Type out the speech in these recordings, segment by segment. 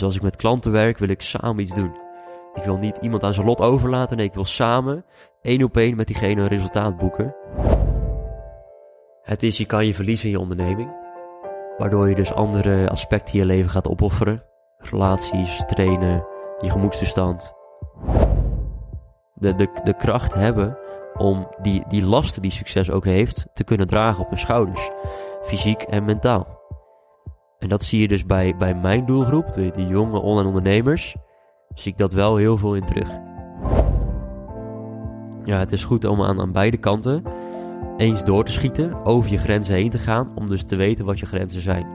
Dus als ik met klanten werk, wil ik samen iets doen. Ik wil niet iemand aan zijn lot overlaten. Nee, ik wil samen één op één met diegene een resultaat boeken. Het is, je kan je verliezen in je onderneming. Waardoor je dus andere aspecten in je leven gaat opofferen. Relaties, trainen, je gemoedstoestand. De, de, de kracht hebben om die, die lasten die succes ook heeft te kunnen dragen op mijn schouders. Fysiek en mentaal. En dat zie je dus bij, bij mijn doelgroep, de, jonge online ondernemers, zie ik dat wel heel veel in terug. Ja, het is goed om aan, aan beide kanten eens door te schieten, over je grenzen heen te gaan, om dus te weten wat je grenzen zijn.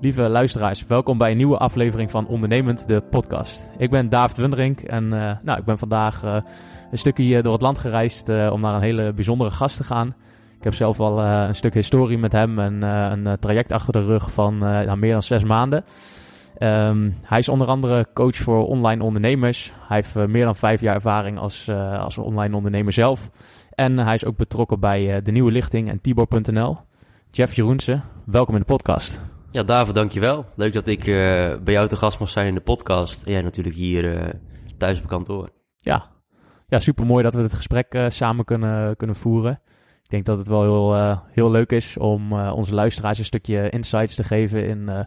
Lieve luisteraars, welkom bij een nieuwe aflevering van Ondernemend, de podcast. Ik ben David Wunderink en uh, nou, ik ben vandaag uh, een stukje door het land gereisd om naar een hele bijzondere gast te gaan. Ik heb zelf al uh, een stuk historie met hem en uh, een traject achter de rug van nou, meer dan zes maanden. Um, hij is onder andere coach voor online ondernemers. Hij heeft meer dan vijf jaar ervaring als, als online ondernemer zelf. En hij is ook betrokken bij De Nieuwe Lichting en Tibor.nl. Jeff Jeroense, welkom in de podcast. Ja, David, dankjewel. Leuk dat ik bij jou te gast mag zijn in de podcast. En jij natuurlijk hier thuis op kantoor. Ja, ja super mooi dat we het gesprek samen kunnen, kunnen voeren. Ik denk dat het wel heel, uh, heel leuk is om uh, onze luisteraars een stukje insights te geven in uh,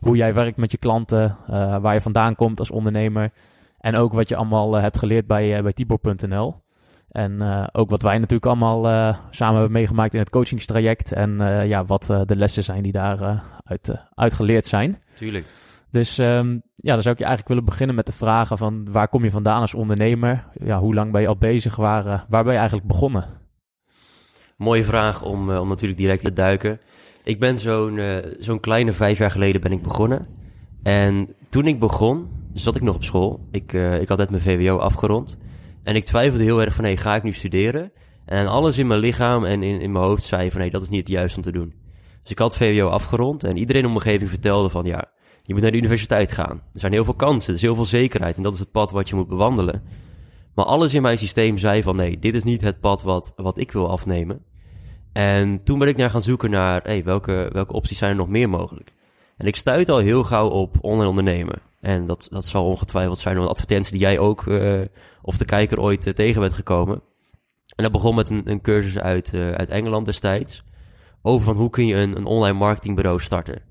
hoe jij werkt met je klanten, waar je vandaan komt als ondernemer. En ook wat je allemaal hebt geleerd bij, bij Tibor.nl. En ook wat wij natuurlijk allemaal samen hebben meegemaakt in het coachingstraject. En ja, wat de lessen zijn die daaruit uit, uitgeleerd zijn. Tuurlijk. Dus um, ja, dan zou ik je eigenlijk willen beginnen met de vragen van waar kom je vandaan als ondernemer? Ja, hoe lang ben je al bezig? Waar, waar ben je eigenlijk begonnen? Mooie vraag om, uh, om natuurlijk direct te duiken. Ik ben zo'n uh, zo'n kleine vijf jaar geleden ben ik begonnen. En toen ik begon, zat ik nog op school. Ik, uh, ik had net mijn VWO afgerond. En ik twijfelde heel erg van, hé, hey, ga ik nu studeren? En alles in mijn lichaam en in, in mijn hoofd zei van, hé, hey, dat is niet het juiste om te doen. Dus ik had VWO afgerond en iedereen om mijn omgeving vertelde van, ja, je moet naar de universiteit gaan. Er zijn heel veel kansen, er is heel veel zekerheid en dat is het pad wat je moet bewandelen. Maar alles in mijn systeem zei van nee, dit is niet het pad wat, wat ik wil afnemen. En toen ben ik naar gaan zoeken naar hey, welke, welke opties zijn er nog meer mogelijk. En ik stuit al heel gauw op online ondernemen. En dat, dat zal ongetwijfeld zijn een advertentie die jij ook uh, of de kijker ooit uh, tegen bent gekomen. En dat begon met een, een cursus uit, uh, uit Engeland destijds. Over van hoe kun je een, een online marketingbureau starten.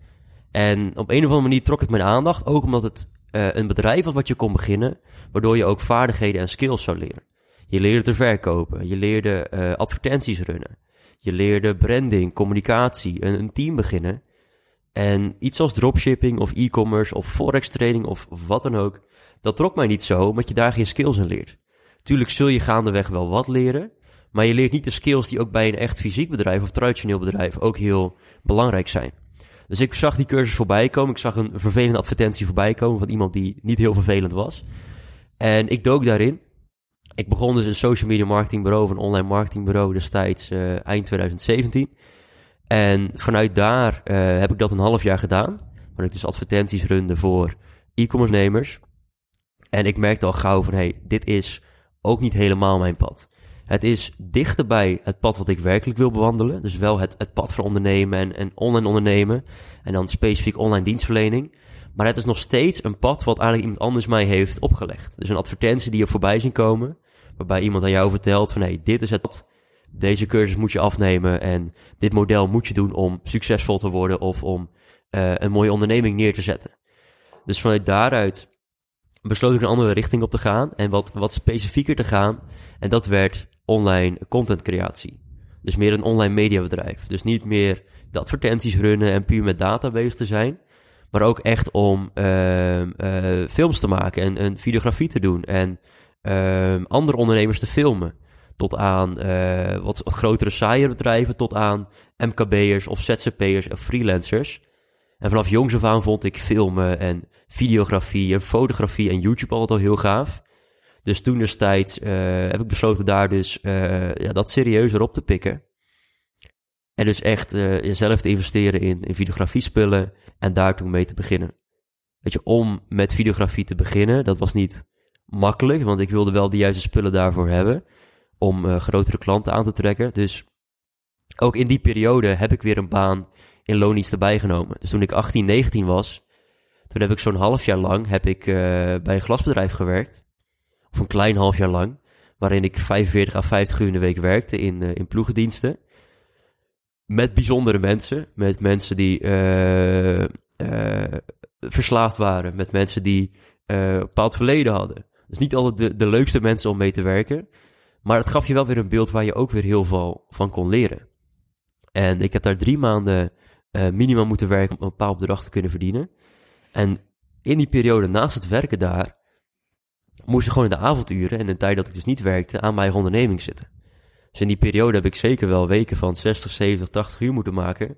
En op een of andere manier trok het mijn aandacht. Ook omdat het een bedrijf was wat je kon beginnen waardoor je ook vaardigheden en skills zou leren. Je leerde te verkopen, je leerde uh, advertenties runnen, je leerde branding, communicatie, een, een team beginnen. En iets als dropshipping of e-commerce of forex trading of, of wat dan ook, dat trok mij niet zo, omdat je daar geen skills in leert. Tuurlijk zul je gaandeweg wel wat leren, maar je leert niet de skills die ook bij een echt fysiek bedrijf of traditioneel bedrijf ook heel belangrijk zijn. Dus ik zag die cursus voorbij komen. Ik zag een vervelende advertentie voorbij komen van iemand die niet heel vervelend was. En ik dook daarin. Ik begon dus een social media marketingbureau of een online marketingbureau destijds uh, eind 2017. En vanuit daar uh, heb ik dat een half jaar gedaan. waar ik dus advertenties runde voor e-commerce nemers. En ik merkte al gauw van, hey, dit is ook niet helemaal mijn pad. Het is dichter bij het pad wat ik werkelijk wil bewandelen. Dus wel het, het pad van ondernemen en, en online ondernemen. En dan specifiek online dienstverlening. Maar het is nog steeds een pad wat eigenlijk iemand anders mij heeft opgelegd. Dus een advertentie die er voorbij zien komen. Waarbij iemand aan jou vertelt van, hey, dit is het pad. Deze cursus moet je afnemen en dit model moet je doen om succesvol te worden of om uh, een mooie onderneming neer te zetten. Dus vanuit daaruit besloot ik een andere richting op te gaan en wat, wat specifieker te gaan. En dat werd online content creatie. Dus meer een online mediabedrijf. Dus niet meer de advertenties runnen en puur met data bezig te zijn. Maar ook echt om uh, uh, films te maken en, en videografie te doen. En uh, andere ondernemers te filmen. Tot aan uh, wat, wat grotere saaiere bedrijven, tot aan MKB'ers of ZZP'ers of freelancers. En vanaf jongs af aan vond ik filmen en videografie en fotografie en YouTube altijd al heel gaaf. Dus toen destijds uh, heb ik besloten daar dus uh, ja, dat serieuzer op te pikken. En dus echt uh, jezelf te investeren in, in videografie spullen en daar toen mee te beginnen. Weet je, om met videografie te beginnen, dat was niet makkelijk, want ik wilde wel de juiste spullen daarvoor hebben om grotere klanten aan te trekken. Dus ook in die periode heb ik weer een baan in loondienst erbij genomen. Dus toen ik 18, 19 was, toen heb ik zo'n half jaar lang heb ik, bij een glasbedrijf gewerkt. Of een klein half jaar lang. Waarin ik 45 à 50 uur in de week werkte in, uh, in ploegendiensten. Met bijzondere mensen. Met mensen die verslaafd waren. Met mensen die een bepaald verleden hadden. Dus niet altijd de, de leukste mensen om mee te werken. Maar het gaf je wel weer een beeld waar je ook weer heel veel van kon leren. En ik heb daar drie maanden uh, minimaal moeten werken om een bepaald bedrag te kunnen verdienen. En in die periode naast het werken daar, moest ik gewoon in de avonduren en de tijd dat ik dus niet werkte, aan mijn onderneming zitten. Dus in die periode heb ik zeker wel weken van 60, 70, 80 uur moeten maken.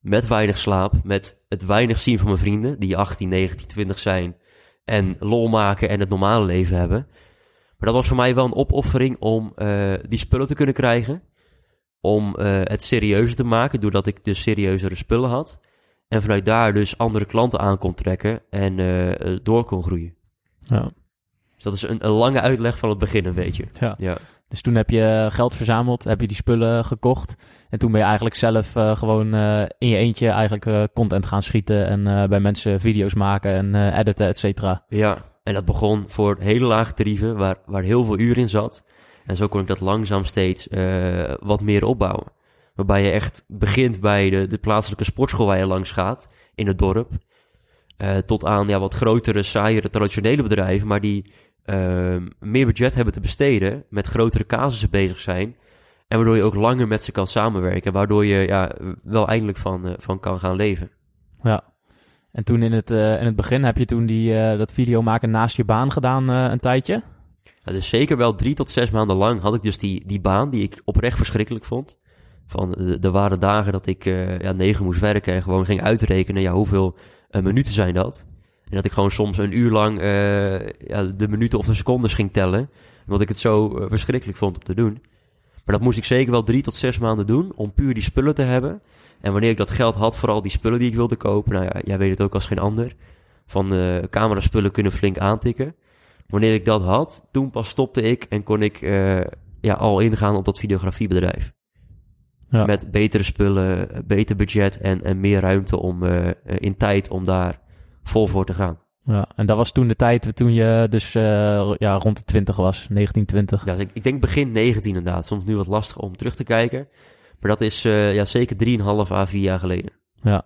Met weinig slaap, met het weinig zien van mijn vrienden, die 18, 19, 20 zijn. En lol maken en het normale leven hebben. Maar dat was voor mij wel een opoffering om uh, die spullen te kunnen krijgen. Om uh, het serieuzer te maken, doordat ik dus serieuzere spullen had. En vanuit daar dus andere klanten aan kon trekken en uh, door kon groeien. Ja. Dus dat is een, een, lange uitleg van het begin een beetje. Ja. ja. Dus toen heb je geld verzameld, heb je die spullen gekocht. En toen ben je eigenlijk zelf uh, gewoon uh, in je eentje eigenlijk uh, content gaan schieten. En bij mensen video's maken en editen, et cetera. Ja, en dat begon voor hele lage tarieven, waar, waar heel veel uur in zat. En zo kon ik dat langzaam steeds wat meer opbouwen. Waarbij je echt begint bij de, de plaatselijke sportschool waar je langs gaat, in het dorp. Tot aan ja, wat grotere, saaiere, traditionele bedrijven, maar die meer budget hebben te besteden, met grotere casussen bezig zijn. En waardoor je ook langer met ze kan samenwerken, waardoor je ja, wel eindelijk van, uh, van kan gaan leven. Ja, en toen in het, uh, in het begin heb je toen die, uh, dat video maken naast je baan gedaan uh, een tijdje? Ja, dus zeker wel drie tot zes maanden lang had ik dus die, die baan die ik oprecht verschrikkelijk vond. Van, er waren dagen dat ik ja, negen moest werken en gewoon ging uitrekenen, ja, hoeveel minuten zijn dat? En dat ik gewoon soms een uur lang ja, de minuten of de secondes ging tellen. Omdat ik het zo verschrikkelijk vond om te doen. Maar dat moest ik zeker wel drie tot zes maanden doen om puur die spullen te hebben. En wanneer ik dat geld had, vooral die spullen die ik wilde kopen. Nou ja, jij weet het ook als geen ander. Van uh, cameraspullen kunnen flink aantikken. Wanneer ik dat had, toen pas stopte ik en kon ik ja, al ingaan op dat videografiebedrijf. Ja. Met betere spullen, beter budget en, en meer ruimte om in tijd om daar vol voor te gaan. Ja, en dat was toen de tijd toen je dus uh, ja, rond de 20 was, 1920. Ja, dus ik, ik denk begin 19 inderdaad. Soms nu wat lastig om terug te kijken. Maar dat is uh, ja, zeker 3,5 à 4 jaar geleden. Ja.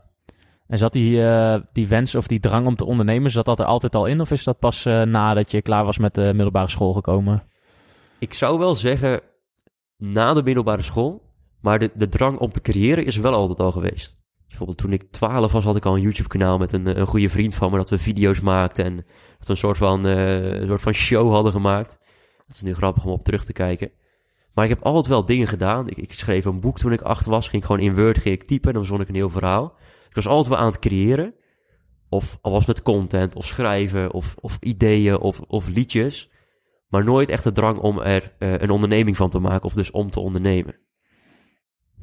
En zat die, uh, die wens of die drang om te ondernemen, zat dat er altijd al in? Of is dat pas nadat je klaar was met de middelbare school gekomen? Ik zou wel zeggen na de middelbare school. Maar de, de drang om te creëren is wel altijd al geweest. Bijvoorbeeld toen ik 12 was, had ik al een YouTube-kanaal met een, een goede vriend van me. Dat we video's maakten en dat we een soort van, een soort van show hadden gemaakt. Dat is nu grappig om op terug te kijken. Maar ik heb altijd wel dingen gedaan. Ik, ik, schreef een boek toen ik acht was. Ging gewoon in Word ging ik typen en dan zon ik een heel verhaal. Ik was altijd wel aan het creëren. Of al was met content, of schrijven, of, of ideeën, of, of liedjes. Maar nooit echt de drang om er uh, een onderneming van te maken, of dus om te ondernemen.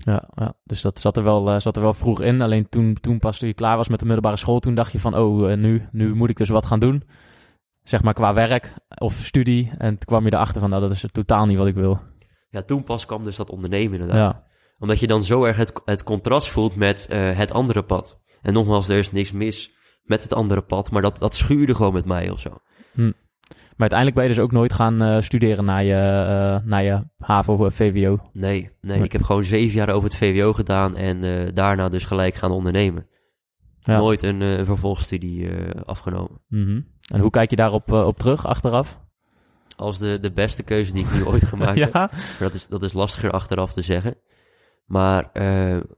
Ja, ja, dus dat zat er, wel, eh, zat er wel vroeg in. Alleen toen, toen pas toen je klaar was met de middelbare school, toen dacht je van, oh, eh, nu, nu moet ik dus wat gaan doen. Zeg maar qua werk of studie. En toen kwam je erachter van, nou, dat is totaal niet wat ik wil. Ja, toen pas kwam dus dat ondernemen inderdaad. Ja, Omdat je dan zo erg het, het contrast voelt met eh, het andere pad. En nogmaals, er is niks mis met het andere pad, maar dat, dat schuurde gewoon met mij of zo. maar uiteindelijk ben je dus ook nooit gaan eh, studeren naar je, naar je HAVO of VWO. Nee, nee, ik heb gewoon zeven jaar over het VWO gedaan en eh, daarna dus gelijk gaan ondernemen. Ja. Nooit een, vervolgstudie afgenomen. Mhm. En hoe kijk je daarop op terug, achteraf? Als de, de beste keuze die ik nu ooit gemaakt heb. ja? Maar dat is, dat is lastiger achteraf te zeggen. Maar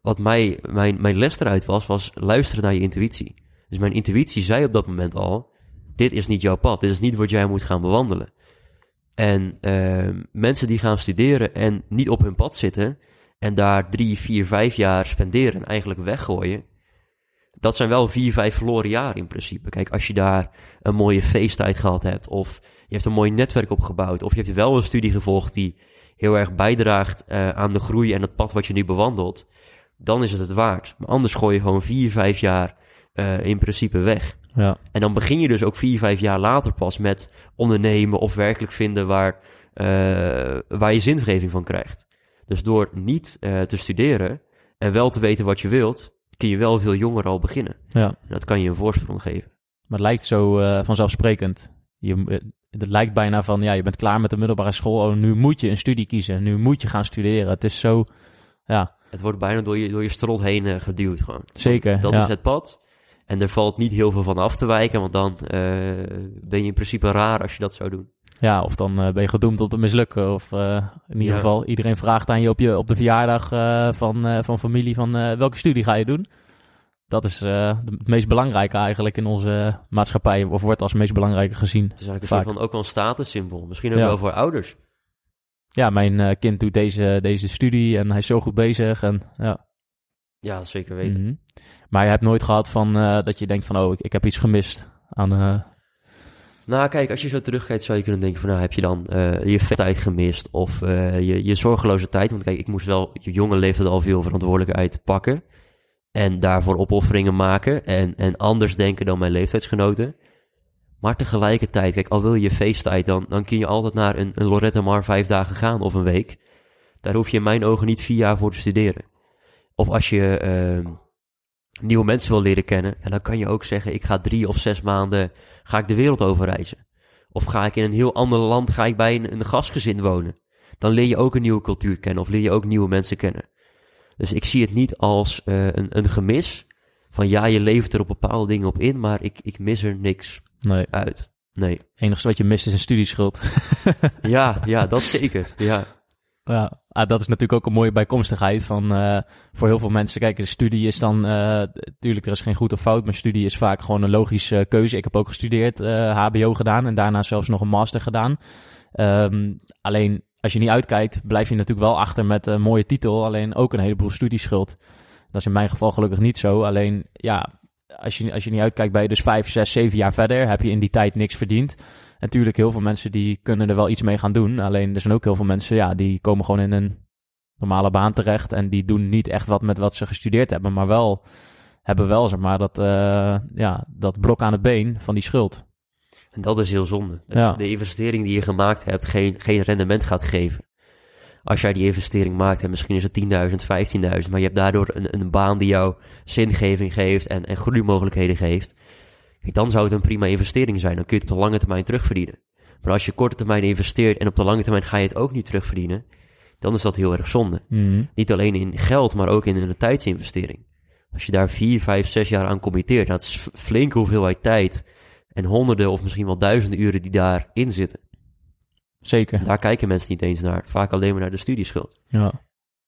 wat mij, mijn, mijn les eruit was, was luisteren naar je intuïtie. Dus mijn intuïtie zei op dat moment al: dit is niet jouw pad, dit is niet wat jij moet gaan bewandelen. En eh, mensen die gaan studeren en niet op hun pad zitten en daar drie, vier, vijf jaar spenderen en eigenlijk weggooien, dat zijn wel vier, vijf verloren jaren in principe. Kijk, als je daar een mooie feesttijd gehad hebt, of je hebt een mooi netwerk opgebouwd, of je hebt wel een studie gevolgd die heel erg bijdraagt eh, aan de groei en het pad wat je nu bewandelt, dan is het het waard. Maar anders gooi je gewoon vier, vijf jaar eh, in principe weg. Ja. En dan begin je dus ook vier, vijf jaar later pas met ondernemen of werkelijk vinden waar, eh, waar je zingeving van krijgt. Dus door niet eh, te studeren en wel te weten wat je wilt, kun je wel veel jonger al beginnen. ja. En dat kan je een voorsprong geven. Maar het lijkt zo vanzelfsprekend. Je, het lijkt bijna van, ja, je bent klaar met de middelbare school. Oh, nu moet je een studie kiezen. Nu moet je gaan studeren. Het is zo, ja, Het wordt bijna door je, door je strot heen geduwd gewoon. zeker. Dat ja. is het pad. En er valt niet heel veel van af te wijken, want dan eh, ben je in principe raar als je dat zou doen. Ja, of dan eh, ben je gedoemd om te mislukken. Of eh, in ieder Ja. geval, iedereen vraagt aan je op, je, op de verjaardag van, van familie van welke studie ga je doen? Dat is het meest belangrijke eigenlijk in onze maatschappij. Of wordt als meest belangrijke gezien. Het is eigenlijk een Vaak. soort van ook wel een statussymbool. Misschien ook Ja. wel voor ouders. Ja, mijn kind doet deze, deze studie en hij is zo goed bezig. En, ja. Ja, zeker weten. Mhm. Maar je hebt nooit gehad van, eh, dat je denkt van, oh, ik, ik heb iets gemist aan... eh, Nou, kijk, als je zo terugkijkt zou je kunnen denken van... Nou, heb je dan eh, je tijd gemist of je, je zorgeloze tijd? Want kijk, ik moest wel je jonge leeftijd al veel verantwoordelijkheid pakken. En daarvoor opofferingen maken. En, en anders denken dan mijn leeftijdsgenoten. Maar tegelijkertijd, kijk, al wil je feesttijd... dan, dan kun je altijd naar een, een Lorette Mar vijf dagen gaan of een week. Daar hoef je in mijn ogen niet vier jaar voor te studeren. Of als je ehm, nieuwe mensen wil leren kennen... En dan kan je ook zeggen, ik ga drie of zes maanden ga ik de wereld over reizen? Of ga ik in een heel ander land, ga ik bij een, een gastgezin wonen? Dan leer je ook een nieuwe cultuur kennen of leer je ook nieuwe mensen kennen. Dus ik zie het niet als eh, een, een gemis van ja, je levert er op bepaalde dingen op in, maar ik, ik mis er niks nee, uit. Nee. het enige wat je mist is een studieschuld. Ja, ja, dat zeker. Ja, Ja, ah, dat is natuurlijk ook een mooie bijkomstigheid van eh, voor heel veel mensen. Kijk, de studie is dan, natuurlijk, er is geen goed of fout, maar studie is vaak gewoon een logische eh, keuze. Ik heb ook gestudeerd, eh, HBO gedaan en daarna zelfs nog een master gedaan. Ehm, alleen als je niet uitkijkt, blijf je natuurlijk wel achter met een mooie titel, alleen ook een heleboel studieschuld. Dat is in mijn geval gelukkig niet zo. Alleen ja, als je, als je niet uitkijkt, ben je dus vijf, zes, zeven jaar verder. Heb je in die tijd niks verdiend. Natuurlijk, heel veel mensen die kunnen er wel iets mee gaan doen. Alleen er zijn ook heel veel mensen, ja, die komen gewoon in een normale baan terecht. En die doen niet echt wat met wat ze gestudeerd hebben. Maar wel, hebben wel, zeg maar, dat, eh, ja, dat blok aan het been van die schuld. en dat is heel zonde. Dat Ja. De investering die je gemaakt hebt geen, geen rendement gaat geven. Als jij die investering maakt, en misschien is het 10.000, 15.000, maar je hebt daardoor een, een baan die jou zingeving geeft en, en groeimogelijkheden geeft. Kijk, dan zou het een prima investering zijn. Dan kun je het op de lange termijn terugverdienen. Maar als je korte termijn investeert en op de lange termijn ga je het ook niet terugverdienen, dan is dat heel erg zonde. Mhm. Niet alleen in geld, maar ook in een tijdsinvestering. Als je daar vier, vijf, zes jaar aan committeert, dat is flinke hoeveelheid tijd en honderden of misschien wel duizenden uren die daarin zitten. Zeker. Daar kijken mensen niet eens naar. Vaak alleen maar naar de studieschuld. Ja.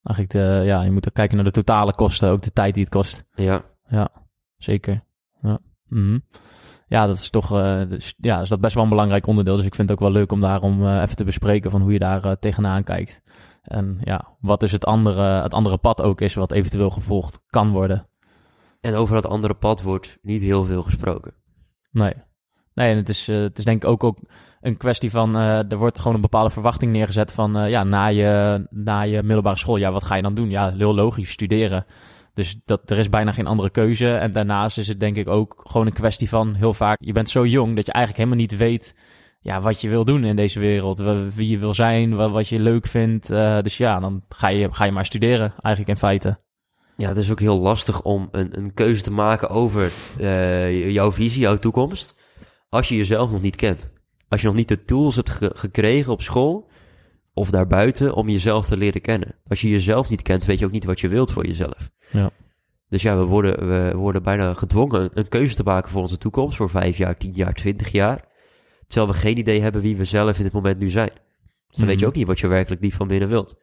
Eigenlijk, de, ja, je moet ook kijken naar de totale kosten, ook de tijd die het kost. Ja, Ja, zeker. Ja, Mhm. ja dat is toch eh, dus, ja, is dat best wel een belangrijk onderdeel. Dus ik vind het ook wel leuk om daarom eh, even te bespreken van hoe je daar eh, tegenaan kijkt. En ja, wat dus het andere, het andere pad ook is, wat eventueel gevolgd kan worden. en over dat andere pad wordt niet heel veel gesproken. Nee. Nee, en het is, eh, het is denk ik ook, ook een kwestie van... eh, er wordt gewoon een bepaalde verwachting neergezet van... eh, ja, na je, na je middelbare school, ja, wat ga je dan doen? Ja, heel logisch, studeren. Dus dat, er is bijna geen andere keuze. En daarnaast is het denk ik ook gewoon een kwestie van... heel vaak, je bent zo jong dat je eigenlijk helemaal niet weet... Ja, wat je wil doen in deze wereld. Wie je wil zijn, wa- wat je leuk vindt. Eh, dus ja, dan ga je, ga je maar studeren, eigenlijk in feite. Ja, het is ook heel lastig om een, een keuze te maken over eh, jouw visie, jouw toekomst, als je jezelf nog niet kent. Als je nog niet de tools hebt ge- gekregen op school of daarbuiten om jezelf te leren kennen. Als je jezelf niet kent, weet je ook niet wat je wilt voor jezelf. Ja. Dus ja, we worden, we worden bijna gedwongen een keuze te maken voor onze toekomst, voor vijf jaar, tien jaar, twintig jaar. Terwijl we geen idee hebben wie we zelf in dit moment nu zijn. Dus dan weet je Mhm. ook niet wat je werkelijk diep van binnen wilt.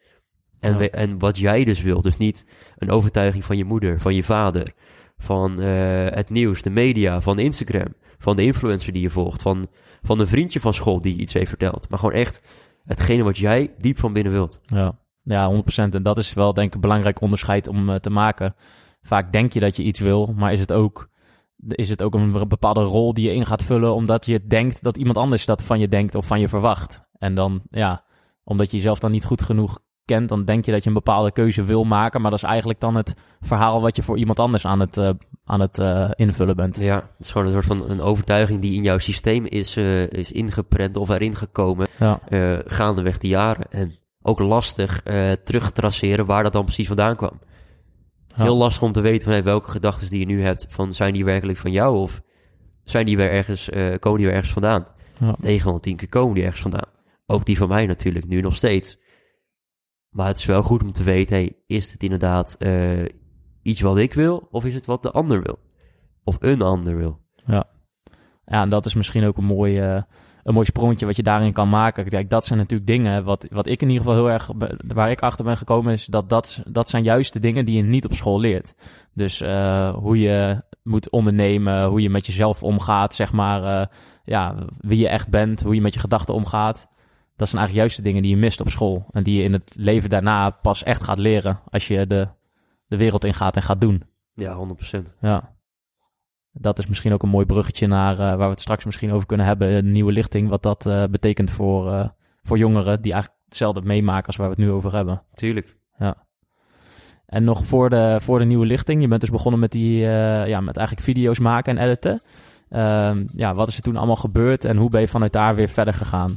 En, Ja. we- en wat jij dus wilt. Dus niet een overtuiging van je moeder, van je vader, van eh, het nieuws, de media, van Instagram, van de influencer die je volgt, van, van een vriendje van school die iets heeft verteld. Maar gewoon echt hetgene wat jij diep van binnen wilt. Ja, ja 100%. En dat is wel denk ik een belangrijk onderscheid om eh, te maken. Vaak denk je dat je iets wil, maar is het ook, is het ook een bepaalde rol die je in gaat vullen omdat je denkt dat iemand anders dat van je denkt of van je verwacht. En dan, ja, omdat je jezelf dan niet goed genoeg kent, dan denk je dat je een bepaalde keuze wil maken, maar dat is eigenlijk dan het verhaal wat je voor iemand anders aan het, eh, aan het eh, invullen bent. Ja, het is gewoon een soort van een overtuiging die in jouw systeem is, eh, is ingeprent of erin gekomen Ja, gaandeweg de jaren. En ook lastig terug te traceren waar dat dan precies vandaan kwam. Het is Ja. heel lastig om te weten van hey, welke gedachten die je nu hebt, van zijn die werkelijk van jou of zijn die weer ergens, komen die weer ergens vandaan? Ja. 9 van de 10 keer komen die ergens vandaan. Ook die van mij natuurlijk, nu nog steeds. Maar het is wel goed om te weten, hey, is het inderdaad eh, iets wat ik wil of is het wat de ander wil? Of een ander wil? Ja, en dat is misschien ook een mooi, eh, een mooi sprongetje wat je daarin kan maken. Kijk, dat zijn natuurlijk dingen wat, wat ik in ieder geval heel erg, waar ik achter ben gekomen, is dat dat, dat zijn juist de dingen die je niet op school leert. Dus eh, hoe je moet ondernemen, hoe je met jezelf omgaat, zeg maar, ja, wie je echt bent, hoe je met je gedachten omgaat. Dat zijn eigenlijk juist de dingen die je mist op school. En die je in het leven daarna pas echt gaat leren als je de, de wereld ingaat en gaat doen. Ja, 100%. Ja. Dat is misschien ook een mooi bruggetje naar eh, waar we het straks misschien over kunnen hebben. De nieuwe lichting, wat dat eh, betekent voor, eh, voor jongeren die eigenlijk hetzelfde meemaken als waar we het nu over hebben. Tuurlijk. En nog voor de, voor de nieuwe lichting, je bent dus begonnen met, die, ja, met eigenlijk video's maken en editen. Ehm, ja, wat is er toen allemaal gebeurd en hoe ben je vanuit daar weer verder gegaan?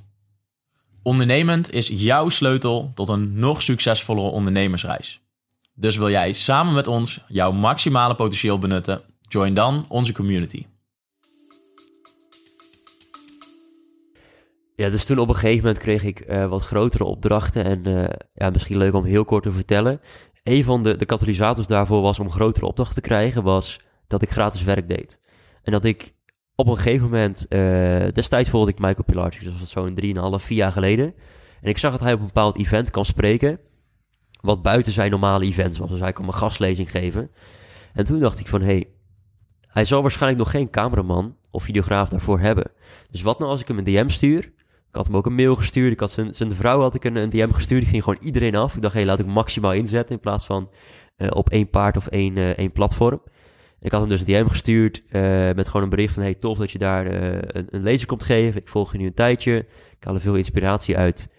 Ondernemend is jouw sleutel tot een nog succesvollere ondernemersreis. Dus wil jij samen met ons jouw maximale potentieel benutten? Join dan onze community. Ja, dus toen op een gegeven moment kreeg ik eh, wat grotere opdrachten. En eh, ja, misschien leuk om heel kort te vertellen. Een van de, de katalysators daarvoor was om grotere opdrachten te krijgen, was dat ik gratis werk deed. En dat ik op een gegeven moment, eh, destijds volgde ik Michael Pilarczyk, dus dat was zo'n 3,5, 4 jaar geleden. En ik zag dat hij op een bepaald event kan spreken, wat buiten zijn normale events was. Dus hij kon een gastlezing geven. En toen dacht ik van, hé, hey, hij zal waarschijnlijk nog geen cameraman of videograaf daarvoor hebben. Dus wat nou als ik hem een DM stuur? Ik had hem ook een mail gestuurd. Ik had zijn, zijn vrouw had ik een, een DM gestuurd. Die ging gewoon iedereen af. Ik dacht, hé, hey, laat ik maximaal inzetten in plaats van eh, op één paard of één, eh, één platform. Ik had hem dus een DM gestuurd eh, met gewoon een bericht van... hey, tof dat je daar eh, een, een lezing komt geven. Ik volg je nu een tijdje. Ik haal er veel inspiratie uit.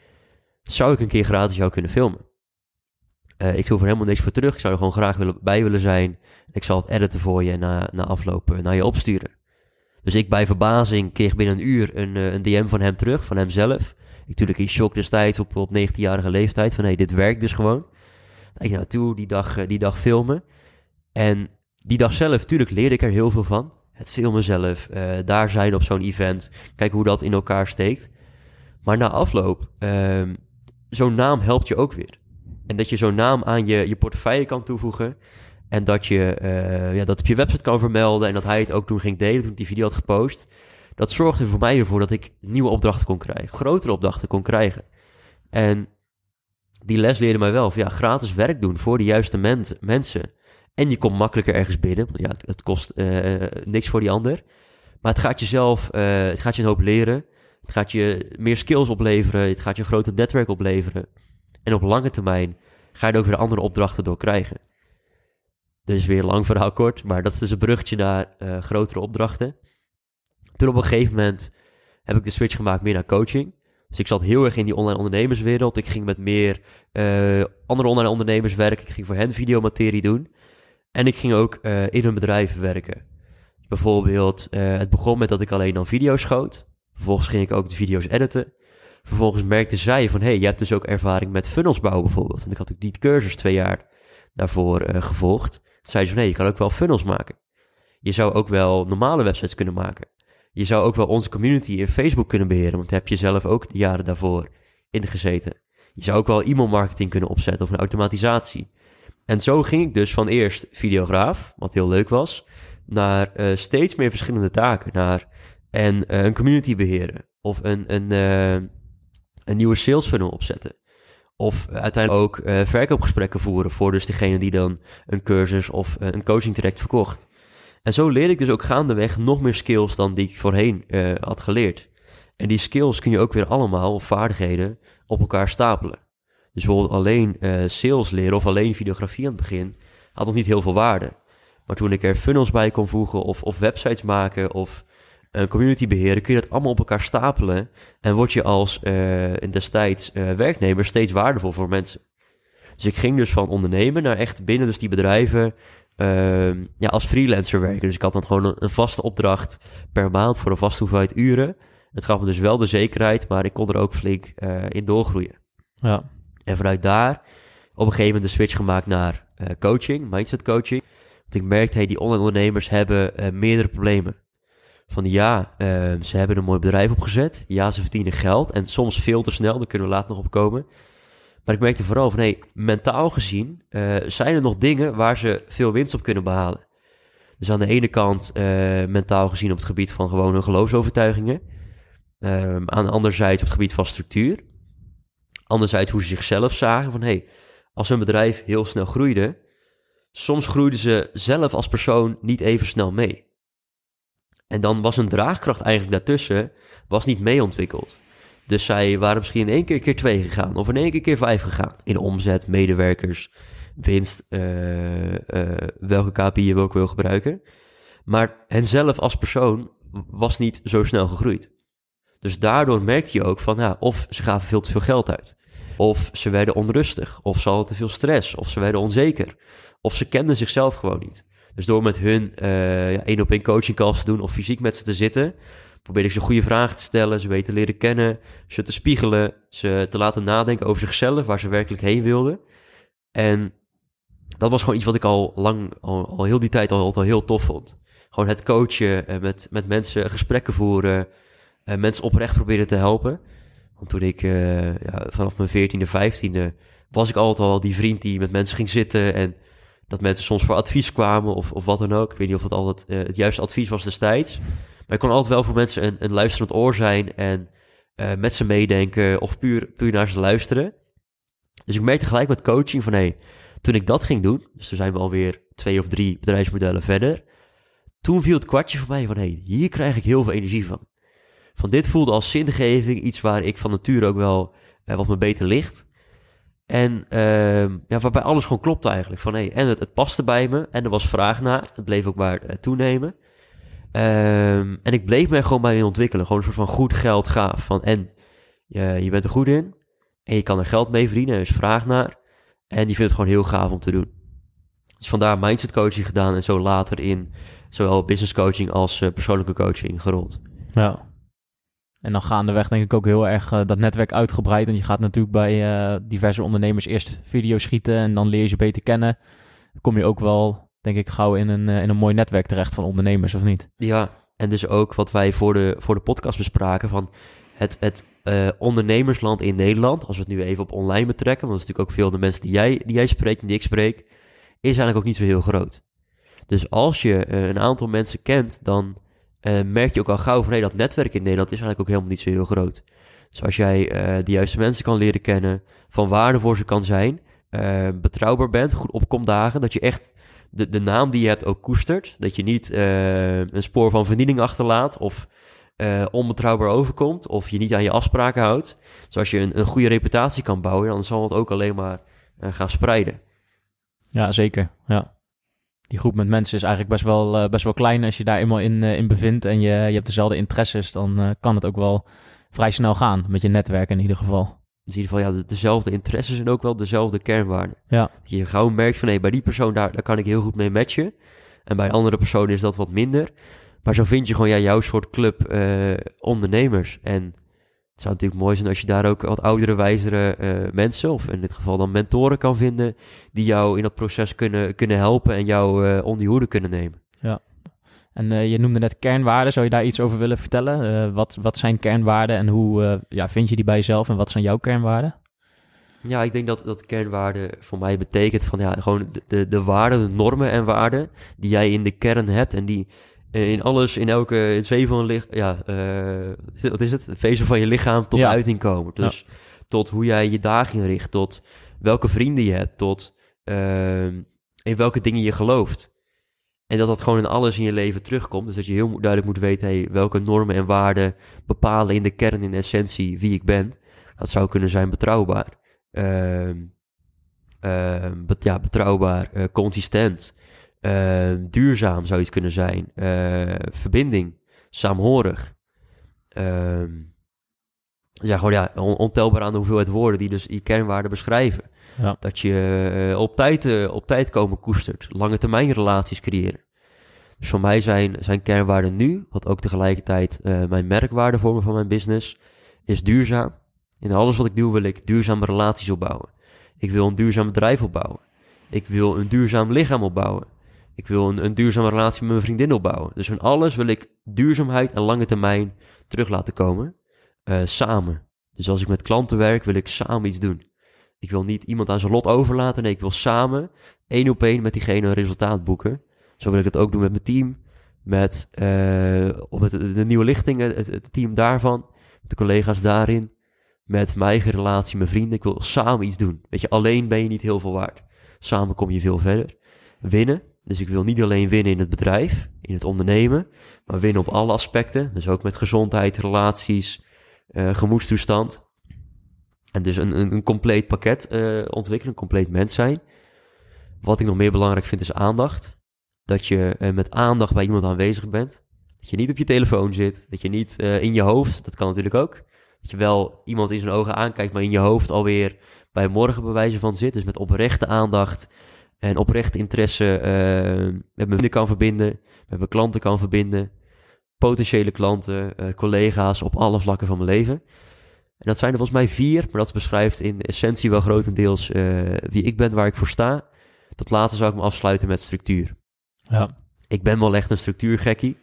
Zou ik een keer gratis jou kunnen filmen? Eh, ik hoef er helemaal niks voor terug. Ik zou er gewoon graag willen, bij willen zijn. Ik zal het editen voor je en na, na afloop eh, naar je opsturen. Dus ik bij verbazing kreeg binnen een uur een, een DM van hem terug, van hemzelf. Ik natuurlijk in shock destijds op, op 19-jarige leeftijd. Van hé, hey, dit werkt dus gewoon. Ik naartoe, die dag, die dag filmen. En die dag zelf, tuurlijk leerde ik er heel veel van. Het filmen zelf, eh, daar zijn op zo'n event. Kijken hoe dat in elkaar steekt. Maar na afloop, ehm, zo'n naam helpt je ook weer. En dat je zo'n naam aan je, je portefeuille kan toevoegen. En dat je eh, ja, dat op je website kan vermelden. En dat hij het ook toen ging delen toen ik die video had gepost. Dat zorgde voor mij ervoor dat ik nieuwe opdrachten kon krijgen. Grotere opdrachten kon krijgen. En die les leerde mij wel van ja, gratis werk doen voor de juiste men- mensen. En je komt makkelijker ergens binnen. Want ja, het, kost eh, niks voor die ander. Maar het gaat jezelf, eh het gaat je een hoop leren. Het gaat je meer skills opleveren. Het gaat je groter netwerk opleveren. En op lange termijn ga je er ook weer andere opdrachten door krijgen. Dus weer lang verhaal kort, maar dat is dus een bruggetje naar eh, grotere opdrachten. Toen op een gegeven moment heb ik de switch gemaakt meer naar coaching. Dus ik zat heel erg in die online ondernemerswereld. Ik ging met meer andere online ondernemers werken. Ik ging voor hen videomaterie doen. En ik ging ook eh, in een bedrijf werken. Bijvoorbeeld, eh, het begon met dat ik alleen dan video's schoot. Vervolgens ging ik ook de video's editen. Vervolgens merkte zij van, hey, je hebt dus ook ervaring met funnels bouwen bijvoorbeeld. Want ik had ook die cursus twee jaar daarvoor eh, gevolgd. Toen zei ze van, hey, je kan ook wel funnels maken. Je zou ook wel normale websites kunnen maken. Je zou ook wel onze community in Facebook kunnen beheren, want daar heb je zelf ook de jaren daarvoor in gezeten. Je zou ook wel e-mailmarketing kunnen opzetten of een automatisatie. En zo ging ik dus van eerst videograaf, wat heel leuk was, naar eh, steeds meer verschillende taken. Naar en, eh, een community beheren of een, een, eh, een nieuwe sales funnel opzetten. Of uiteindelijk ook verkoopgesprekken voeren voor dus degene die dan een cursus of een coaching direct verkocht. En zo leerde ik dus ook gaandeweg nog meer skills dan die ik voorheen had geleerd. En die skills kun je ook weer allemaal, of vaardigheden, op elkaar stapelen. Dus bijvoorbeeld alleen eh, sales leren of alleen videografie aan het begin had nog niet heel veel waarde. Maar toen ik er funnels bij kon voegen of, of websites maken of een community beheren, kun je dat allemaal op elkaar stapelen. En word je als eh, destijds eh, werknemer steeds waardevol voor mensen. Dus ik ging dus van ondernemen naar echt binnen dus die bedrijven ehm, ja, als freelancer werken. Dus ik had dan gewoon een, een vaste opdracht per maand voor een vaste hoeveelheid uren. Het gaf me dus wel de zekerheid, maar ik kon er ook flink in doorgroeien. Ja. En vanuit daar op een gegeven moment de switch gemaakt naar eh, coaching, mindset coaching. Want ik merkte, hey, die online ondernemers hebben eh, meerdere problemen. Van ja, eh, ze hebben een mooi bedrijf opgezet. Ja, ze verdienen geld. En soms veel te snel, daar kunnen we later nog op komen. Maar ik merkte vooral van, hey, mentaal gezien eh, zijn er nog dingen waar ze veel winst op kunnen behalen. Dus aan de ene kant mentaal gezien op het gebied van gewoon hun geloofsovertuigingen. Ehm, aan de andere zijde op het gebied van structuur. Anderzijds hoe ze zichzelf zagen van, hey, als hun bedrijf heel snel groeide, soms groeiden ze zelf als persoon niet even snel mee. En dan was een draagkracht eigenlijk daartussen was niet mee ontwikkeld. Dus zij waren misschien in één keer keer twee gegaan, of in één keer keer vijf gegaan. In omzet, medewerkers, winst, eh, eh, welke KPI je ook wil gebruiken. Maar henzelf als persoon was niet zo snel gegroeid. Dus daardoor merkte je ook van, ja, of ze gaven veel te veel geld uit. Of ze werden onrustig, of ze hadden te veel stress, of ze werden onzeker. Of ze kenden zichzelf gewoon niet. Dus door met hun eh, één op één coaching calls te doen of fysiek met ze te zitten, probeerde ik ze goede vragen te stellen, ze beter leren kennen, ze te spiegelen, ze te laten nadenken over zichzelf, waar ze werkelijk heen wilden. En dat was gewoon iets wat ik al lang, al, al heel die tijd al, al heel tof vond. Gewoon het coachen, eh, met, met mensen gesprekken voeren, eh, mensen oprecht proberen te helpen. Want toen ik eh, ja, vanaf mijn 14e, 15e was ik altijd al die vriend die met mensen ging zitten en dat mensen soms voor advies kwamen of, of wat dan ook. Ik weet niet of het altijd eh, het juiste advies was destijds. Maar ik kon altijd wel voor mensen een, een luisterend oor zijn en eh, met ze meedenken of puur, puur naar ze luisteren. Dus ik merkte gelijk met coaching van hey, toen ik dat ging doen, dus toen zijn we alweer twee of drie bedrijfsmodellen verder. Toen viel het kwartje voor mij van hé, hey, hier krijg ik heel veel energie van. Van dit voelde als zingeving, iets waar ik van nature ook wel eh, wat me beter ligt. En ehm, ja, waarbij alles gewoon klopte eigenlijk. Van, hey, en het, paste bij me en er was vraag naar. Het bleef ook maar eh, toenemen. Ehm, en ik bleef me gewoon bij ontwikkelen. Gewoon een soort van goed geld gaaf. Van, en je, je bent er goed in. En je kan er geld mee verdienen. Er is vraag naar. En die vindt het gewoon heel gaaf om te doen. Dus vandaar mindset coaching gedaan. En zo later in zowel business coaching als eh, persoonlijke coaching gerold. Ja. En dan gaandeweg denk ik ook heel erg eh, dat netwerk uitgebreid. En je gaat natuurlijk bij eh, diverse ondernemers eerst video's schieten en dan leer je ze beter kennen. Dan kom je ook wel, denk ik, gauw in een, eh, in een mooi netwerk terecht van ondernemers, of niet? Ja, en dus ook wat wij voor de, voor de podcast bespraken van het, het ondernemersland in Nederland. Als we het nu even op online betrekken, want dat is natuurlijk ook veel de mensen die jij, die jij spreekt en die ik spreek. is eigenlijk ook niet zo heel groot. Dus als je een aantal mensen kent, dan eh, merk je ook al gauw van... hé, dat netwerk in Nederland is eigenlijk ook helemaal niet zo heel groot. Dus als jij eh, de juiste mensen kan leren kennen, van waarde voor ze kan zijn... eh, betrouwbaar bent, goed opkomt dagen, dat je echt de, de naam die je hebt ook koestert. Dat je niet een spoor van verdiening achterlaat of onbetrouwbaar overkomt of je niet aan je afspraken houdt. Dus als je een, een goede reputatie kan bouwen, dan zal het ook alleen maar gaan spreiden. Ja, zeker. Ja. Die groep met mensen is eigenlijk best wel, eh, best wel klein. Als je daar eenmaal in, eh, in bevindt en je, je hebt dezelfde interesses, dan eh, kan het ook wel vrij snel gaan. Met je netwerk in ieder geval. Dus in ieder geval, ja, de- dezelfde interesses en ook wel dezelfde kernwaarden. Ja. Dat je gauw merkt van, hé, bij die persoon daar, daar kan ik heel goed mee matchen. En bij andere personen is dat wat minder. Maar zo vind je gewoon ja, jouw soort club ondernemers. En het zou natuurlijk mooi zijn als je daar ook wat oudere, wijzere eh, mensen, of in dit geval dan mentoren kan vinden, die jou in dat proces kunnen, kunnen helpen en jou eh, onder je hoede kunnen nemen. En eh, je noemde net kernwaarden. Zou je daar iets over willen vertellen? Wat, wat zijn kernwaarden en hoe ja, vind je die bij jezelf? En wat zijn jouw kernwaarden? Ja, ik denk dat, dat kernwaarde voor mij betekent van ja, gewoon de, de, de waarden, de normen en waarden die jij in de kern hebt en die in alles, in elke, het zweven van je lichaam, ja, eh, wat is het? Het vezel van je lichaam tot Ja. uiting komen. Dus tot hoe jij je dagen inricht, tot welke vrienden je hebt, tot ehm, in welke dingen je gelooft. En dat dat gewoon in alles in je leven terugkomt. Dus dat je heel duidelijk moet weten, hey, welke normen en waarden bepalen in de kern, in essentie, wie ik ben. Dat zou kunnen zijn betrouwbaar. Ehm, ehm, bet- ja, betrouwbaar, eh, consistent, ehm, duurzaam zou iets kunnen zijn, eh, verbinding, saamhorig. Ehm, ja, gewoon ja, on- ontelbaar aan de hoeveelheid woorden die dus je kernwaarden beschrijven. Ja. Dat je eh, op, tijd, eh, op tijd komen koestert, lange termijn relaties creëren. Dus voor mij zijn, zijn kernwaarden nu, wat ook tegelijkertijd eh, mijn merkwaarde vormen van mijn business, is duurzaam. In alles wat ik doe wil ik duurzame relaties opbouwen. Ik wil een duurzaam bedrijf opbouwen. Ik wil een duurzaam lichaam opbouwen. Ik wil een, een duurzame relatie met mijn vriendin opbouwen. Dus in alles wil ik duurzaamheid en lange termijn terug laten komen. eh, samen. Dus als ik met klanten werk, wil ik samen iets doen. Ik wil niet iemand aan zijn lot overlaten. Nee, ik wil samen één op één met diegene een resultaat boeken. Zo wil ik het ook doen met mijn team. Met, eh, met de, de nieuwe lichtingen, het, team daarvan. De collega's daarin. Met mijn eigen relatie, mijn vrienden. Ik wil samen iets doen. Weet je, alleen ben je niet heel veel waard. Samen kom je veel verder. Winnen. Dus ik wil niet alleen winnen in het bedrijf, in het ondernemen. Maar winnen op alle aspecten. Dus ook met gezondheid, relaties, eh, gemoedstoestand. En dus een, een, een compleet pakket eh, ontwikkelen, een compleet mens zijn. Wat ik nog meer belangrijk vind is aandacht. Dat je eh, met aandacht bij iemand aanwezig bent. Dat je niet op je telefoon zit. Dat je niet in je hoofd, dat kan natuurlijk ook. Dat je wel iemand in zijn ogen aankijkt, maar in je hoofd alweer bij morgen bewijzen van zit. Dus met oprechte aandacht en oprechte interesse eh, met mijn vrienden kan verbinden. Met mijn klanten kan verbinden. Potentiële klanten, eh, collega's op alle vlakken van mijn leven. En dat zijn er volgens mij vier, maar dat beschrijft in essentie wel grotendeels eh, wie ik ben, waar ik voor sta. Tot later zou ik me afsluiten met structuur. Ja. Ik ben wel echt een structuurgekkie.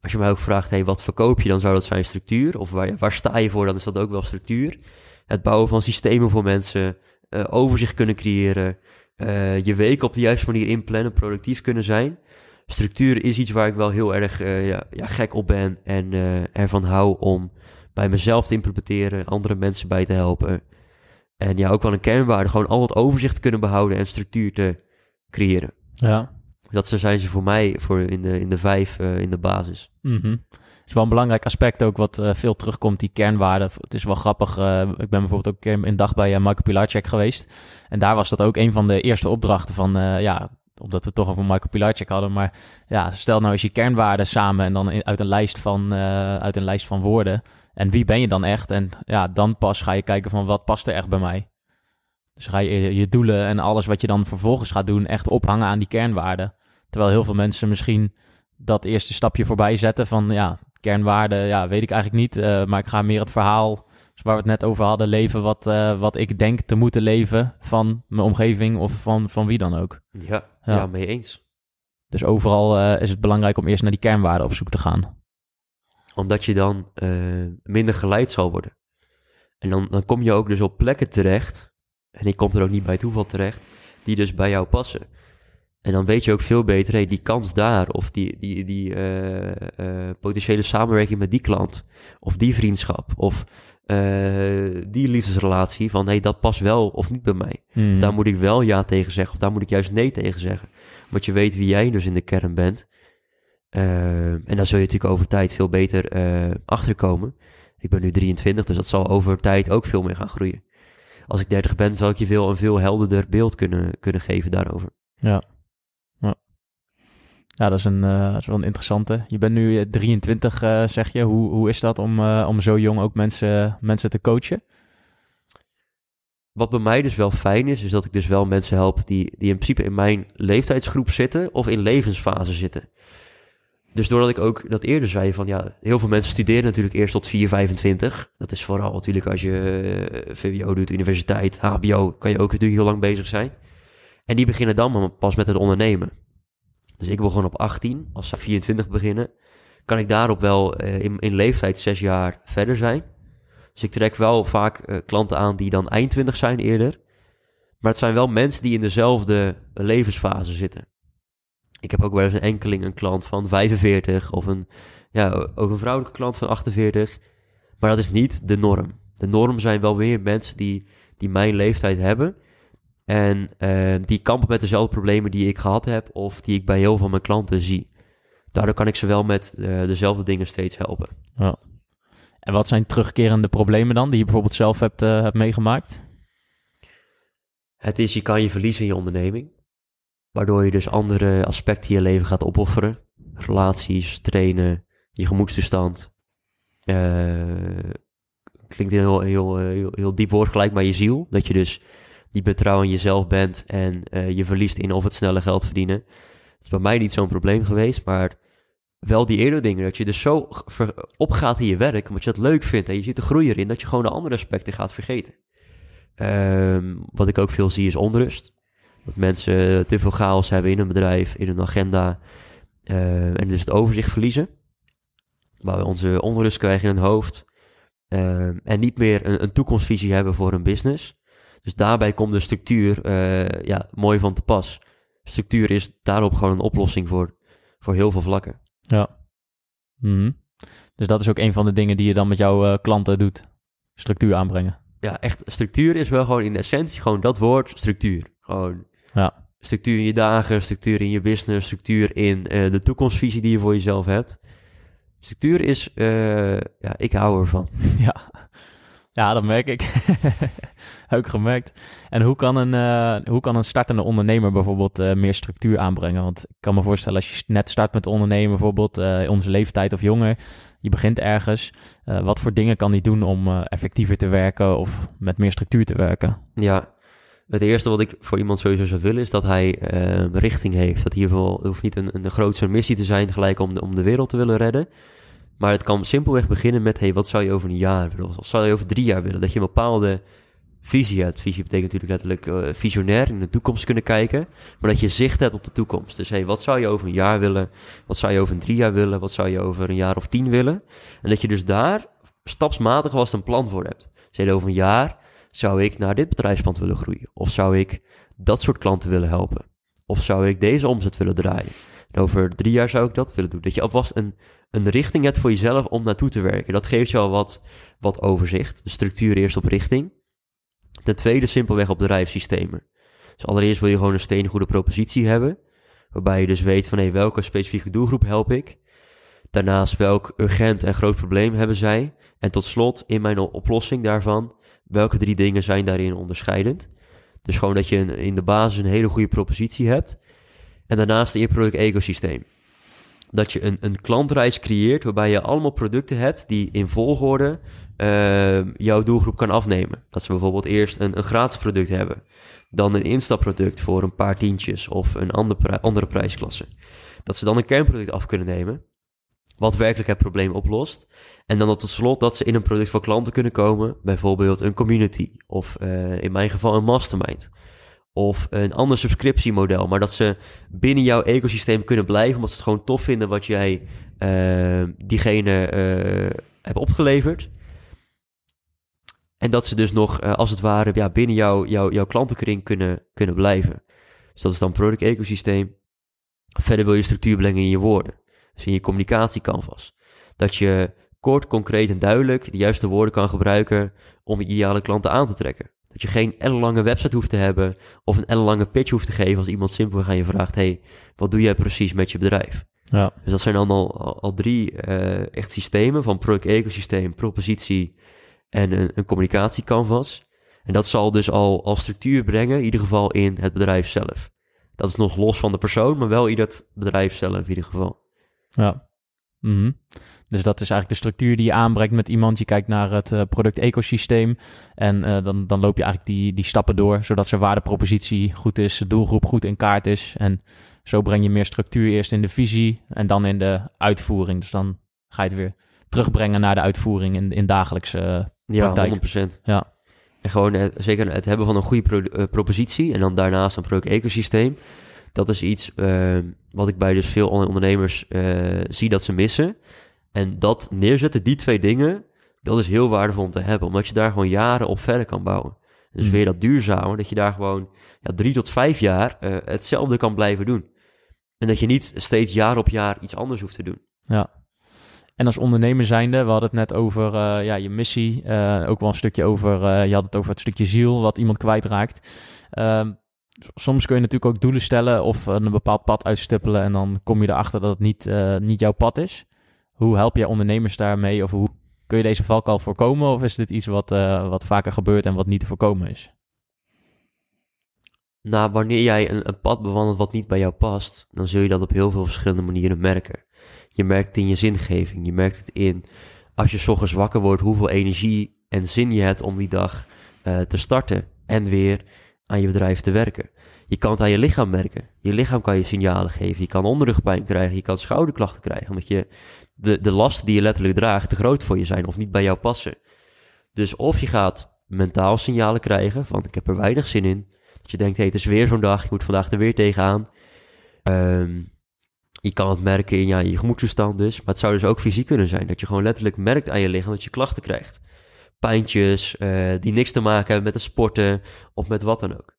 Als je mij ook vraagt, hey, wat verkoop je, dan zou dat zijn structuur. Of waar, waar sta je voor, dan is dat ook wel structuur. Het bouwen van systemen voor mensen, overzicht kunnen creëren, eh, je week op de juiste manier inplannen, productief kunnen zijn. Structuur is iets waar ik wel heel erg eh, ja, ja, gek op ben en eh, ervan hou om bij mezelf te implementeren, andere mensen bij te helpen. En ja, ook wel een kernwaarde, gewoon al het overzicht te kunnen behouden en structuur te creëren. Ja. Dat zijn ze voor mij voor in, de, in de vijf in de basis. Mhm. Is wel een belangrijk aspect ook wat eh, veel terugkomt, die kernwaarden. Het is wel grappig. eh, ik ben bijvoorbeeld ook een dag bij uh, Michael Pilarczyk geweest. En daar was dat ook een van de eerste opdrachten van, eh, ja, omdat we toch over Michael Pilarczyk hadden. Maar ja, stel nou eens je kernwaarden samen en dan uit, een lijst van, eh, uit een lijst van woorden. En wie ben je dan echt? En ja, dan pas ga je kijken van wat past er echt bij mij. Dus ga je je doelen en alles wat je dan vervolgens gaat doen echt ophangen aan die kernwaarden. Terwijl heel veel mensen misschien dat eerste stapje voorbij zetten van ja, kernwaarden, ja, weet ik eigenlijk niet. eh, maar ik ga meer het verhaal, waar we het net over hadden, leven wat, eh, wat ik denk te moeten leven van mijn omgeving of van, van wie dan ook. Ja, Ja. ja. mee eens. Dus overal eh, is het belangrijk om eerst naar die kernwaarden op zoek te gaan. Omdat je dan minder geleid zal worden. En dan, dan kom je ook dus op plekken terecht. En ik kom er ook niet bij toeval terecht. Die dus bij jou passen. En dan weet je ook veel beter, hey, die kans daar, of die, die, die eh, eh, potentiële samenwerking met die klant, of die vriendschap, of eh, die liefdesrelatie, van hey, dat past wel of niet bij mij. Mhm. Of daar moet ik wel ja tegen zeggen, of daar moet ik juist nee tegen zeggen. Want je weet wie jij dus in de kern bent. Eh, en daar zul je natuurlijk over tijd veel beter eh achterkomen. Ik ben nu 23, dus dat zal over tijd ook veel meer gaan groeien. Als ik 30 ben, zal ik je veel, een veel helderder beeld kunnen, kunnen geven daarover. Ja. Ja, dat is, een, eh, is wel een interessante. Je bent nu eh, 23, eh, zeg je. Hoe, hoe is dat om, eh, om zo jong ook mensen, mensen te coachen? Wat bij mij dus wel fijn is, is dat ik dus wel mensen help die, die in principe in mijn leeftijdsgroep zitten of in levensfase zitten. Dus doordat ik ook dat eerder zei van ja, heel veel mensen studeren natuurlijk eerst tot 4, 25. Dat is vooral natuurlijk als je eh, VWO doet, universiteit, HBO, kan je ook natuurlijk heel lang bezig zijn. En die beginnen dan pas met het ondernemen. Dus ik begon op 18, als ze 24 beginnen, kan ik daarop wel eh, in, in leeftijd zes jaar verder zijn. Dus ik trek wel vaak eh, klanten aan die dan eind 20 zijn eerder. Maar het zijn wel mensen die in dezelfde levensfase zitten. Ik heb ook wel eens een enkeling, een klant van 45 of een, ja, ook een vrouwelijke klant van 48. Maar dat is niet de norm. De norm zijn wel weer mensen die, die mijn leeftijd hebben. En eh, die kampen met dezelfde problemen die ik gehad heb of die ik bij heel veel van mijn klanten zie. Daardoor kan ik ze wel met eh, dezelfde dingen steeds helpen. En wat zijn terugkerende problemen dan, die je bijvoorbeeld zelf hebt, eh, hebt meegemaakt? Het is, je kan je verliezen in je onderneming. Waardoor je dus andere aspecten in je leven gaat opofferen. Relaties, trainen, je gemoedstoestand. Eh, klinkt heel, heel, heel, heel diep woord gelijk, maar je ziel. Dat je dus trouw aan jezelf bent en eh, je verliest in of het snelle geld verdienen. Dat is bij mij niet zo'n probleem geweest, maar wel die eerder dingen. Dat je dus zo opgaat in je werk, omdat je het leuk vindt en je ziet de groei erin, dat je gewoon de andere aspecten gaat vergeten. Ehm, wat ik ook veel zie is onrust. Dat mensen te veel chaos hebben in hun bedrijf, in hun agenda. eh, en dus het overzicht verliezen. Waar we onze onrust krijgen in hun hoofd. Ehm, en niet meer een, een toekomstvisie hebben voor hun business. Dus daarbij komt de structuur eh, ja, mooi van te pas. Structuur is daarop gewoon een oplossing voor, voor heel veel vlakken. Ja. Mhm. Dus dat is ook een van de dingen die je dan met jouw eh, klanten doet. Structuur aanbrengen. Ja, echt, structuur is wel gewoon in essentie gewoon dat woord, structuur. Gewoon Ja. structuur in je dagen, structuur in je business, structuur in eh, de toekomstvisie die je voor jezelf hebt. Structuur is, ja, ik hou ervan. Ja, ja dat merk ik. Ik gemerkt. En hoe kan een, eh, hoe kan een startende ondernemer bijvoorbeeld eh, meer structuur aanbrengen? Want ik kan me voorstellen als je net start met ondernemen, bijvoorbeeld eh, onze leeftijd of jonger, je begint ergens. wat voor dingen kan die doen om effectiever te werken of met meer structuur te werken? Ja, het eerste wat ik voor iemand sowieso zou willen is dat hij richting heeft. Dat het hoeft niet een, een grootse missie te zijn gelijk om de, om de wereld te willen redden. Maar het kan simpelweg beginnen met, hey, wat zou je over een jaar willen? Wat zou je over drie jaar willen? Dat je een bepaalde visie hebt. Visie betekent natuurlijk letterlijk eh, visionair in de toekomst kunnen kijken. Maar dat je zicht hebt op de toekomst. Dus hey, wat zou je over een jaar willen? Wat zou je over een drie jaar willen? Wat zou je over een jaar of tien willen? En dat je dus daar stapsmatig vast een plan voor hebt. Dus hey, over een jaar zou ik naar dit bedrijfspand willen groeien? Of zou ik dat soort klanten willen helpen? Of zou ik deze omzet willen draaien? En over drie jaar zou ik dat willen doen. Dat je alvast een, een richting hebt voor jezelf om naartoe te werken. Dat geeft je al wat, wat overzicht. De structuur eerst op richting. Ten tweede simpelweg op bedrijfssystemen. Dus allereerst wil je gewoon een steengoede propositie hebben. Waarbij je dus weet van hé, welke specifieke doelgroep help ik? Daarnaast welk urgent en groot probleem hebben zij? En tot slot in mijn oplossing daarvan, welke drie dingen zijn daarin onderscheidend? Dus gewoon dat je in de basis een hele goede propositie hebt. En daarnaast in je product-ecosysteem. Dat je een, een klantreis creëert waarbij je allemaal producten hebt die in volgorde eh, jouw doelgroep kan afnemen. Dat ze bijvoorbeeld eerst een, een gratis product hebben, dan een instapproduct voor een paar tientjes of een ander andere prijsklasse. Dat ze dan een kernproduct af kunnen nemen, wat werkelijk het probleem oplost. En dan tot slot dat ze in een product voor klanten kunnen komen, bijvoorbeeld een community of eh, in mijn geval een mastermind. Of een ander subscriptiemodel, maar dat ze binnen jouw ecosysteem kunnen blijven, omdat ze het gewoon tof vinden wat jij eh, diegene eh hebt opgeleverd. En dat ze dus nog, eh, als het ware, ja, binnen jouw, jouw, jouw klantenkring kunnen, kunnen blijven. Dus dat is dan product ecosysteem. Verder wil je structuur brengen in je woorden. Dus in je communicatiecanvas. Dat je kort, concreet en duidelijk de juiste woorden kan gebruiken om je ideale klanten aan te trekken. Dat je geen ellenlange website hoeft te hebben of een ellenlange pitch hoeft te geven als iemand simpelweg aan je vraagt, hey, wat doe jij precies met je bedrijf? Ja. Dus dat zijn dan al, al, drie uh, echt systemen van product ecosysteem, propositie en een, een communicatiecanvas. En dat zal dus al, al structuur brengen, in ieder geval in het bedrijf zelf. Dat is nog los van de persoon, maar wel in dat bedrijf zelf in ieder geval. Ja. Mhm. Dus dat is eigenlijk de structuur die je aanbrengt met iemand. Je kijkt naar het uh, product-ecosysteem en uh, dan, dan loop je eigenlijk die, die stappen door, zodat zijn waardepropositie goed is, de doelgroep goed in kaart is. En zo breng je meer structuur eerst in de visie en dan in de uitvoering. Dus dan ga je het weer terugbrengen naar de uitvoering in, in dagelijkse uh, praktijk. Ja, 100%. Ja. En gewoon het, zeker het hebben van een goede pro propositie en dan daarnaast een product-ecosysteem. Dat is iets wat ik bij dus veel ondernemers zie dat ze missen. En dat neerzetten, die twee dingen, dat is heel waardevol om te hebben. Omdat je daar gewoon jaren op verder kan bouwen. Dus weer dat duurzame, dat je daar gewoon ja, drie tot vijf jaar uh, hetzelfde kan blijven doen. En dat je niet steeds jaar op jaar iets anders hoeft te doen. Ja. En als ondernemer zijnde, we hadden het net over uh, ja, je missie. Uh, ook wel een stukje over, je had het over het stukje ziel wat iemand kwijtraakt. Ehm, soms kun je natuurlijk ook doelen stellen of een bepaald pad uitstippelen. En dan kom je erachter dat het niet, niet jouw pad is. Hoe help jij ondernemers daarmee? Of hoe kun je deze valkuil voorkomen? Of is dit iets wat, wat vaker gebeurt en wat niet te voorkomen is? Nou, wanneer jij een, pad bewandelt wat niet bij jou past, dan zul je dat op heel veel verschillende manieren merken. Je merkt het in je zingeving. Je merkt het in als je ochtends wakker wordt, hoeveel energie en zin je hebt om die dag uh, te starten en weer aan je bedrijf te werken. Je kan het aan je lichaam merken. Je lichaam kan je signalen geven. Je kan onderrugpijn krijgen. Je kan schouderklachten krijgen. Omdat je de, de lasten die je letterlijk draagt te groot voor je zijn of niet bij jou passen. Dus of je gaat mentaal signalen krijgen van ik heb er weinig zin in. Dat je denkt, hé, hey, het is weer zo'n dag, ik moet vandaag er weer tegenaan. Um, je kan het merken in ja, je gemoedstoestand dus. Maar het zou dus ook fysiek kunnen zijn. Dat je gewoon letterlijk merkt aan je lichaam dat je klachten krijgt. Pijntjes uh, die niks te maken hebben met het sporten of met wat dan ook.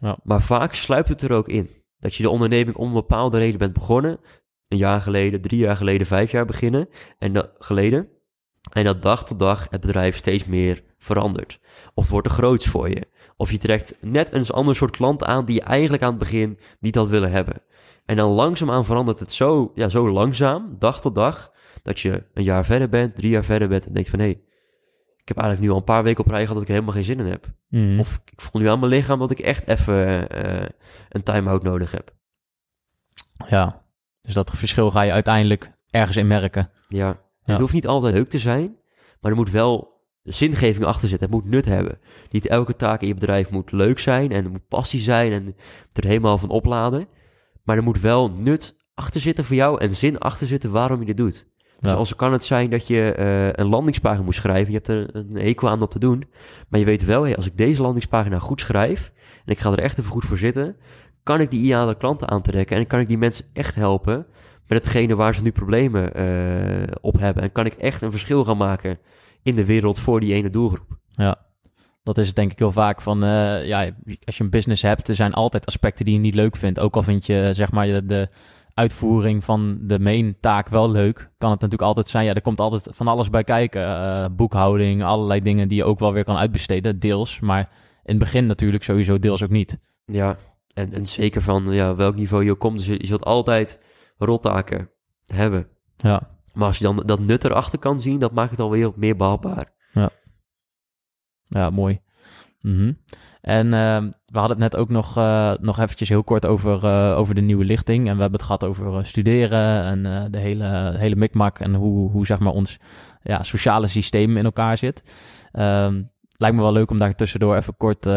Ja. Maar vaak sluipt het er ook in. Dat je de onderneming om een bepaalde reden bent begonnen een jaar geleden, drie jaar geleden, vijf jaar beginnen en dat, geleden. En dat dag tot dag het bedrijf steeds meer verandert. Of wordt er groots voor je. Of je trekt net een ander soort klant aan die je eigenlijk aan het begin niet had willen hebben. En dan langzaamaan verandert het zo, ja, zo langzaam, dag tot dag, dat je een jaar verder bent, drie jaar verder bent en denkt van hé, hey, ik heb eigenlijk nu al een paar weken op rij gehad dat ik er helemaal geen zin in heb. Mm. Of ik voel nu aan mijn lichaam dat ik echt even uh, een time-out nodig heb. Ja, dus dat verschil ga je uiteindelijk ergens in merken. Ja. Ja. Het hoeft niet altijd leuk te zijn, maar er moet wel zingeving achter zitten. Het moet nut hebben. Niet elke taak in je bedrijf moet leuk zijn en er moet passie zijn en er helemaal van opladen. Maar er moet wel nut achter zitten voor jou en zin achter zitten waarom je dit doet. Dus Ja. als kan het zijn dat je eh, een landingspagina moet schrijven, je hebt er een hekel aan dat te doen, maar je weet wel, hey, als ik deze landingspagina goed schrijf en ik ga er echt even goed voor zitten, kan ik die ideale klanten aantrekken en kan ik die mensen echt helpen met hetgene waar ze nu problemen uh, op hebben. En kan ik echt een verschil gaan maken in de wereld voor die ene doelgroep. Ja, dat is het denk ik heel vaak van, uh, ja, als je een business hebt, er zijn altijd aspecten die je niet leuk vindt. Ook al vind je, zeg maar, de, de uitvoering van de main taak wel leuk, kan het natuurlijk altijd zijn, ja, er komt altijd van alles bij kijken. Uh, boekhouding, allerlei dingen die je ook wel weer kan uitbesteden, deels. Maar in het begin natuurlijk sowieso deels ook niet. Ja, en, en zeker van ja, welk niveau je ook komt. Dus je, je zult altijd rottaken hebben. Ja, Maar als je dan dat nut erachter kan zien, dat maakt het alweer meer behapbaar. ja mooi. Mhm. En uh, we hadden het net ook nog, uh, nog eventjes heel kort over, uh, over de nieuwe lichting. En we hebben het gehad over uh, studeren en de hele, hele mikmak en hoe, hoe zeg maar ons ja, sociale systeem in elkaar zit. Um, lijkt me wel leuk om daar tussendoor even kort,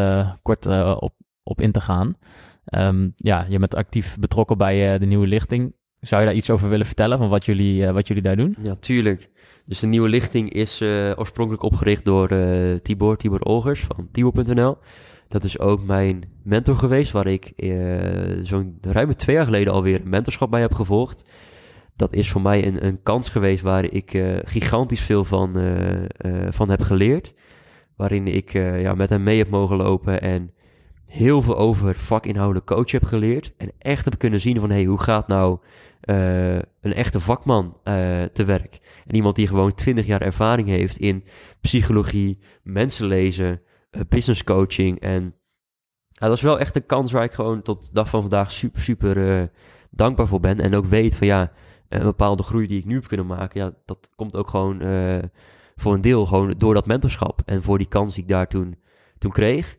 kort op, op in te gaan. Um, ja, je bent actief betrokken bij de nieuwe lichting. Zou je daar iets over willen vertellen van wat jullie, wat jullie daar doen? Ja, tuurlijk. Dus de nieuwe lichting is oorspronkelijk opgericht door Tibor, Tibor Olgers van Tibor.nl. Dat is ook mijn mentor geweest, waar ik uh, zo'n ruim twee jaar geleden alweer mentorschap bij heb gevolgd. Dat is voor mij een, een kans geweest waar ik gigantisch veel van, van heb geleerd. Waarin ik ja, met hem mee heb mogen lopen en heel veel over vakinhoudelijk coach heb geleerd. En echt heb kunnen zien van, hey, hoe gaat nou eh, een echte vakman eh, te werk? En iemand die gewoon 20 jaar ervaring heeft in psychologie, mensenlezen, uh, business coaching. En dat is wel echt een kans waar ik gewoon tot de dag van vandaag super, super dankbaar voor ben. En ook weet van ja, een bepaalde groei die ik nu heb kunnen maken, ja, dat komt ook gewoon voor een deel gewoon door dat mentorschap. En voor die kans die ik daar toen, toen kreeg.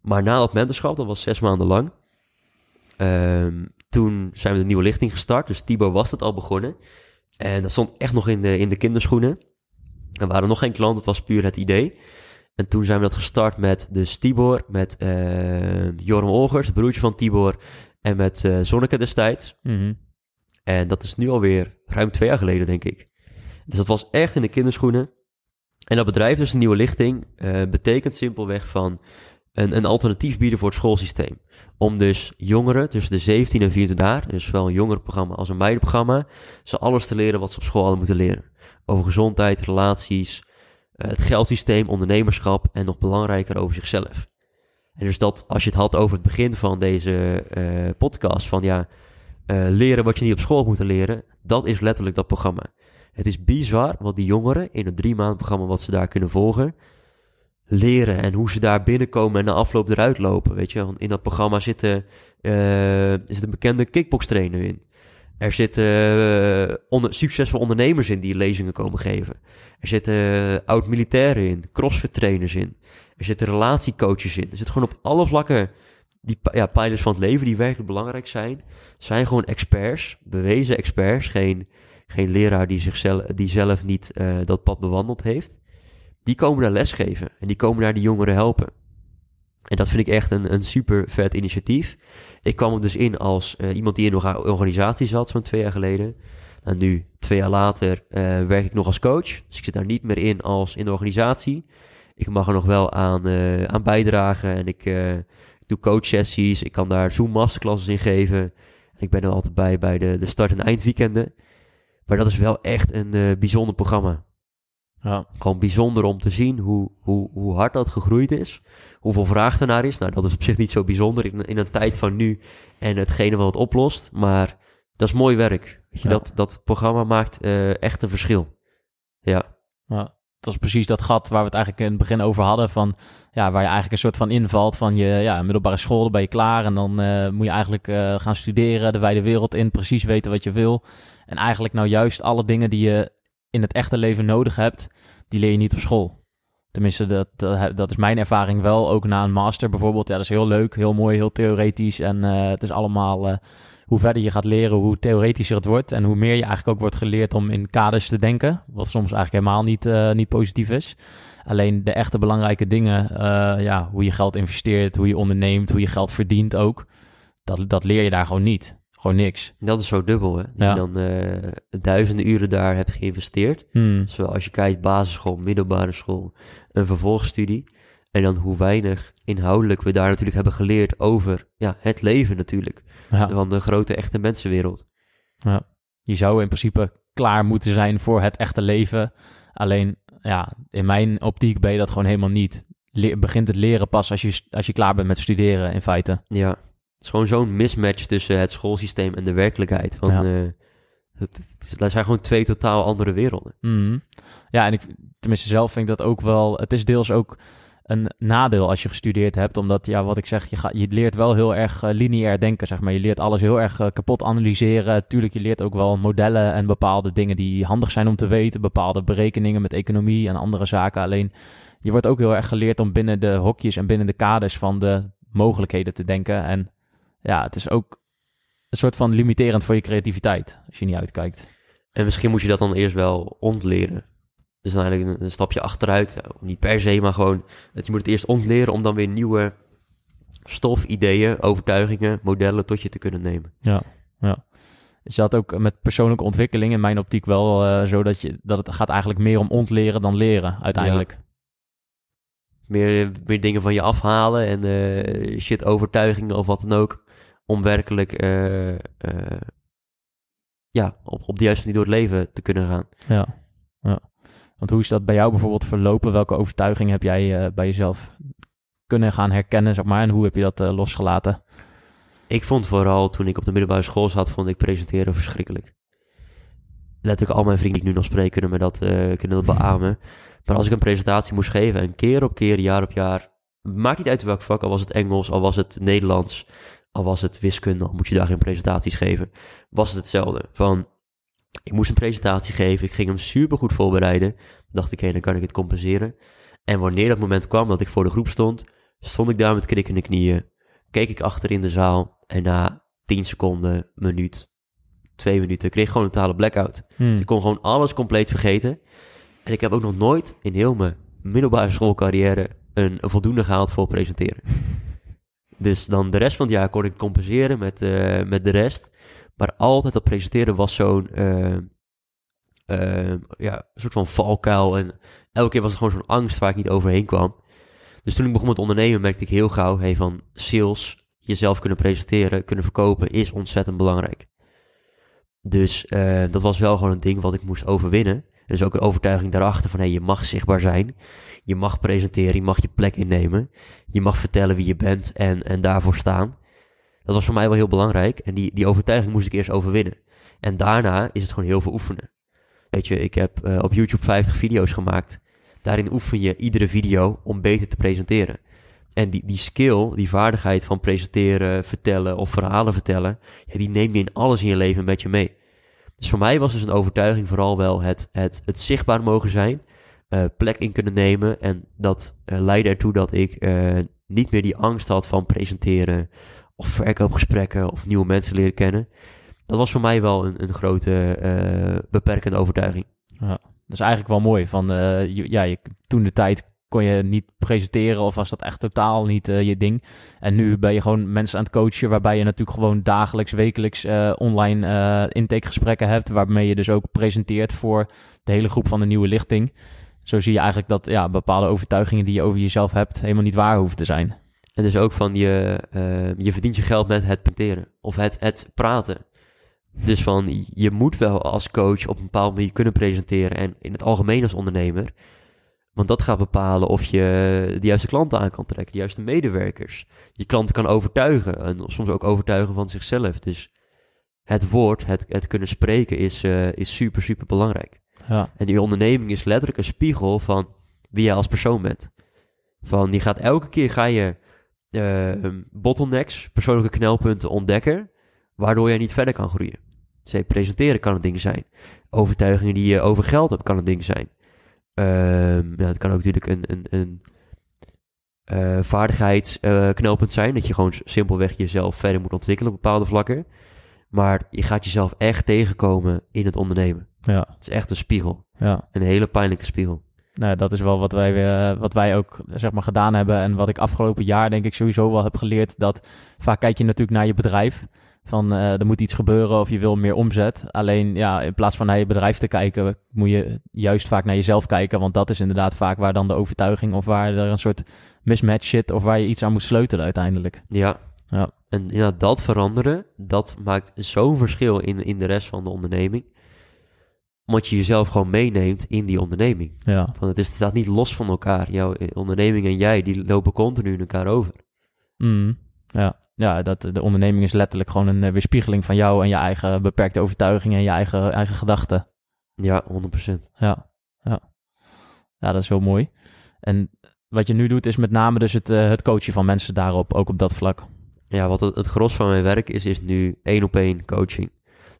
Maar na dat mentorschap, dat was zes maanden lang. Ehm, toen zijn we de nieuwe lichting gestart. Dus Tibor was het al begonnen. En dat stond echt nog in de, in de kinderschoenen. Er waren nog geen klanten, het was puur het idee. En toen zijn we dat gestart met dus Tibor, met uh, Joram Olgers, broertje van Tibor, en met uh, Zonneke destijds. Mhm. En dat is nu alweer ruim twee jaar geleden, denk ik. Dus dat was echt in de kinderschoenen. En dat bedrijf, dus een nieuwe lichting, uh, betekent simpelweg van een, een alternatief bieden voor het schoolsysteem. Om dus jongeren tussen de 17 en 24 jaar, dus zowel een jongerenprogramma als een meidenprogramma, ze alles te leren wat ze op school hadden moeten leren. Over gezondheid, relaties, uh, het geldsysteem, ondernemerschap en nog belangrijker over zichzelf. En dus dat, als je het had over het begin van deze uh, podcast, van ja, leren wat je niet op school moet leren, dat is letterlijk dat programma. Het is bizar wat die jongeren in het drie maand programma wat ze daar kunnen volgen, leren en hoe ze daar binnenkomen en na afloop eruit lopen. Weet je, in dat programma zitten, uh, zit een bekende kickbox trainer in. Er zitten uh, onder, succesvolle ondernemers in die lezingen komen geven. Er zitten uh, oud-militairen in, crossfit trainers in. Er zitten relatiecoaches in. Er zitten gewoon op alle vlakken die ja, pijlers van het leven die werkelijk belangrijk zijn. Zijn gewoon experts, bewezen experts. Geen, geen leraar die, zichzelf, die zelf niet dat pad bewandeld heeft. Die komen daar lesgeven en die komen daar die jongeren helpen. En dat vind ik echt een, een super vet initiatief. Ik kwam er dus in als uh, iemand die in een organisatie zat, zo'n twee jaar geleden. En nu, twee jaar later, uh, werk ik nog als coach. Dus ik zit daar niet meer in als in de organisatie. Ik mag er nog wel aan, uh, aan bijdragen en ik, ik doe coachsessies. Ik kan daar Zoom masterclasses in geven. En ik ben er altijd bij bij de, de start- en eindweekenden. Maar dat is wel echt een bijzonder programma. Ja. Gewoon bijzonder om te zien hoe, hoe, hoe hard dat gegroeid is. Hoeveel vraag er naar is. Nou, dat is op zich niet zo bijzonder in, in een tijd van nu en hetgene wat het oplost. Maar dat is mooi werk. Weet je, Ja. dat, dat programma maakt eh, echt een verschil. Ja, Ja, dat is precies dat gat waar we het eigenlijk in het begin over hadden. Van, ja, waar je eigenlijk een soort van invalt van je ja, middelbare school, dan ben je klaar. En dan eh, moet je eigenlijk eh, gaan studeren, de wijde wereld in, precies weten wat je wil. En eigenlijk nou juist alle dingen die je in het echte leven nodig hebt, die leer je niet op school. Tenminste, dat, dat, is mijn ervaring wel. Ook na een master bijvoorbeeld. Ja, dat is heel leuk, heel mooi, heel theoretisch. En eh, het is allemaal, eh, hoe verder je gaat leren, hoe theoretischer het wordt. En hoe meer je eigenlijk ook wordt geleerd om in kaders te denken. Wat soms eigenlijk helemaal niet, eh, niet positief is. Alleen de echte belangrijke dingen, ja, hoe je geld investeert, hoe je onderneemt, hoe je geld verdient ook. Dat, dat leer je daar gewoon niet. Gewoon niks. dat is zo dubbel. Hè? Dat Ja. je dan eh, duizenden uren daar hebt geïnvesteerd. Hmm. Zoals als je kijkt, basisschool, middelbare school, een vervolgstudie. En dan hoe weinig inhoudelijk we daar natuurlijk hebben geleerd over ja, het leven natuurlijk. Ja. Van de grote echte mensenwereld. Je zou in principe klaar moeten zijn voor het echte leven. Alleen, ja, in mijn optiek ben je dat gewoon helemaal niet. Le- begint het leren pas als je, als je klaar bent met studeren, in feite. Ja, is gewoon zo'n mismatch tussen het schoolsysteem en de werkelijkheid. Want Ja. eh, het, zijn gewoon twee totaal andere werelden. Mhm. Ja, en ik, tenminste zelf vind ik dat ook wel... Het is deels ook een nadeel als je gestudeerd hebt. Omdat, ja, wat ik zeg, je, gaat, je leert wel heel erg eh, lineair denken, zeg maar. Je leert alles heel erg eh, kapot analyseren. Tuurlijk, je leert ook wel modellen en bepaalde dingen die handig zijn om te weten. Bepaalde berekeningen met economie en andere zaken. Alleen, je wordt ook heel erg geleerd om binnen de hokjes en binnen de kaders van de mogelijkheden te denken. En ja, het is ook een soort van limiterend voor je creativiteit, als je niet uitkijkt. En misschien moet je dat dan eerst wel ontleren. Dus dan eigenlijk een, een stapje achteruit. Nou, niet per se, maar gewoon... Dat je moet het eerst ontleren om dan weer nieuwe stof, ideeën, overtuigingen, modellen tot je te kunnen nemen. Ja, ja. Is dat ook met persoonlijke ontwikkeling in mijn optiek wel eh, zo dat, je, dat het gaat eigenlijk meer om ontleren dan leren uiteindelijk? Meer, meer dingen van je afhalen en eh, shit overtuigingen of wat dan ook. Om werkelijk eh, eh, ja, op, op de juiste manier door het leven te kunnen gaan. Ja. ja. Want hoe is dat bij jou bijvoorbeeld verlopen? Welke overtuiging heb jij eh, bij jezelf kunnen gaan herkennen, zeg maar? En hoe heb je dat losgelaten? Ik vond vooral toen ik op de middelbare school zat, vond ik presenteren verschrikkelijk. Letterlijk al mijn vrienden die ik nu nog spreek kunnen me dat, kunnen dat beamen. Maar als ik een presentatie moest geven, en keer op keer, jaar op jaar, maakt niet uit welk vak, al was het Engels, al was het Nederlands, al was het wiskunde, al moet je daar geen presentaties geven, was het hetzelfde. Van, ik moest een presentatie geven, ik ging hem super goed voorbereiden. Dacht ik, hé, dan kan ik het compenseren. En wanneer dat moment kwam dat ik voor de groep stond, stond ik daar met knikkende knieën, keek ik achter in de zaal en na 10 seconden, minuut, twee minuten, kreeg ik gewoon een totale blackout. Hmm. Ik kon gewoon alles compleet vergeten. En ik heb ook nog nooit in heel mijn middelbare schoolcarrière een, een voldoende gehaald voor presenteren. Dus dan de rest van het jaar kon ik compenseren met, eh, met de rest. Maar altijd dat presenteren was zo'n eh, eh, ja, soort van valkuil. En elke keer was het gewoon zo'n angst waar ik niet overheen kwam. Dus toen ik begon met ondernemen merkte ik heel gauw... Hey, van sales, jezelf kunnen presenteren, kunnen verkopen... is ontzettend belangrijk. Dus dat was wel gewoon een ding wat ik moest overwinnen. Dus ook een overtuiging daarachter van... Hey, je mag zichtbaar zijn. Je mag presenteren, je mag je plek innemen. Je mag vertellen wie je bent en, en daarvoor staan. Dat was voor mij wel heel belangrijk. En die, die overtuiging moest ik eerst overwinnen. En daarna is het gewoon heel veel oefenen. Weet je, ik heb eh, op YouTube 50 video's gemaakt. Daarin oefen je iedere video om beter te presenteren. En die, die skill, die vaardigheid van presenteren, vertellen of verhalen vertellen, ja, die neem je in alles in je leven met je mee. Dus voor mij was dus een overtuiging vooral wel het, het, het zichtbaar mogen zijn, eh, plek in kunnen nemen. En dat eh, leidde ertoe dat ik eh, niet meer die angst had van presenteren of verkoopgesprekken of nieuwe mensen leren kennen. Dat was voor mij wel een, een grote beperkende overtuiging. Dat is eigenlijk wel mooi. Van, ja, je, toen de tijd kon je niet presenteren of was dat echt totaal niet je ding. En nu ben je gewoon mensen aan het coachen, waarbij je natuurlijk gewoon dagelijks, wekelijks online eh intakegesprekken hebt, waarmee je dus ook presenteert voor de hele groep van de nieuwe lichting. Zo zie je eigenlijk dat ja, bepaalde overtuigingen die je over jezelf hebt helemaal niet waar hoeven te zijn. En dus ook van je, eh, je verdient je geld met het presenteren of het, het praten. Dus van je moet wel als coach op een bepaalde manier kunnen presenteren en in het algemeen als ondernemer. Want dat gaat bepalen of je de juiste klanten aan kan trekken, de juiste medewerkers. Je klanten kan overtuigen en soms ook overtuigen van zichzelf. Dus het woord, het, het kunnen spreken is, eh, is super, super belangrijk. Ja, En die onderneming is letterlijk een spiegel van wie jij als persoon bent. Van, je gaat elke keer ga je eh, bottlenecks, persoonlijke knelpunten ontdekken, waardoor jij niet verder kan groeien. Presenteren kan een ding zijn. Overtuigingen die je over geld hebt, kan een ding zijn. Ehm ja, het kan ook natuurlijk een, een, een eh, vaardigheidsknelpunt zijn, dat je gewoon simpelweg jezelf verder moet ontwikkelen op bepaalde vlakken. Maar je gaat jezelf echt tegenkomen in het ondernemen. Ja, Het is echt een spiegel. ja. Een hele pijnlijke spiegel. Nou, dat is wel wat wij, eh, wat wij ook zeg maar, gedaan hebben. En wat ik afgelopen jaar denk ik sowieso wel heb geleerd. Dat vaak kijk je natuurlijk naar je bedrijf. Van eh, er moet iets gebeuren of je wil meer omzet. Alleen ja, in plaats van naar je bedrijf te kijken, moet je juist vaak naar jezelf kijken. Want dat is inderdaad vaak waar dan de overtuiging of waar er een soort mismatch zit. Of waar je iets aan moet sleutelen uiteindelijk. Ja. Ja. En ja, dat veranderen, dat maakt zo'n verschil in, in de rest van de onderneming. Omdat je jezelf gewoon meeneemt in die onderneming. Ja, Van het, is, het staat niet los van elkaar. Jouw eh, onderneming en jij, die lopen continu in elkaar over. Mm. ja. ja dat, de onderneming is letterlijk gewoon een eh, weerspiegeling van jou en je eigen beperkte overtuigingen en je eigen, eigen gedachten. Ja, 100%. Ja, ja. Ja, dat is heel mooi. En wat je nu doet is met name dus het, eh, het coachen van mensen daarop, ook op dat vlak. Ja, wat het, het gros van mijn werk is, is nu één op één coaching.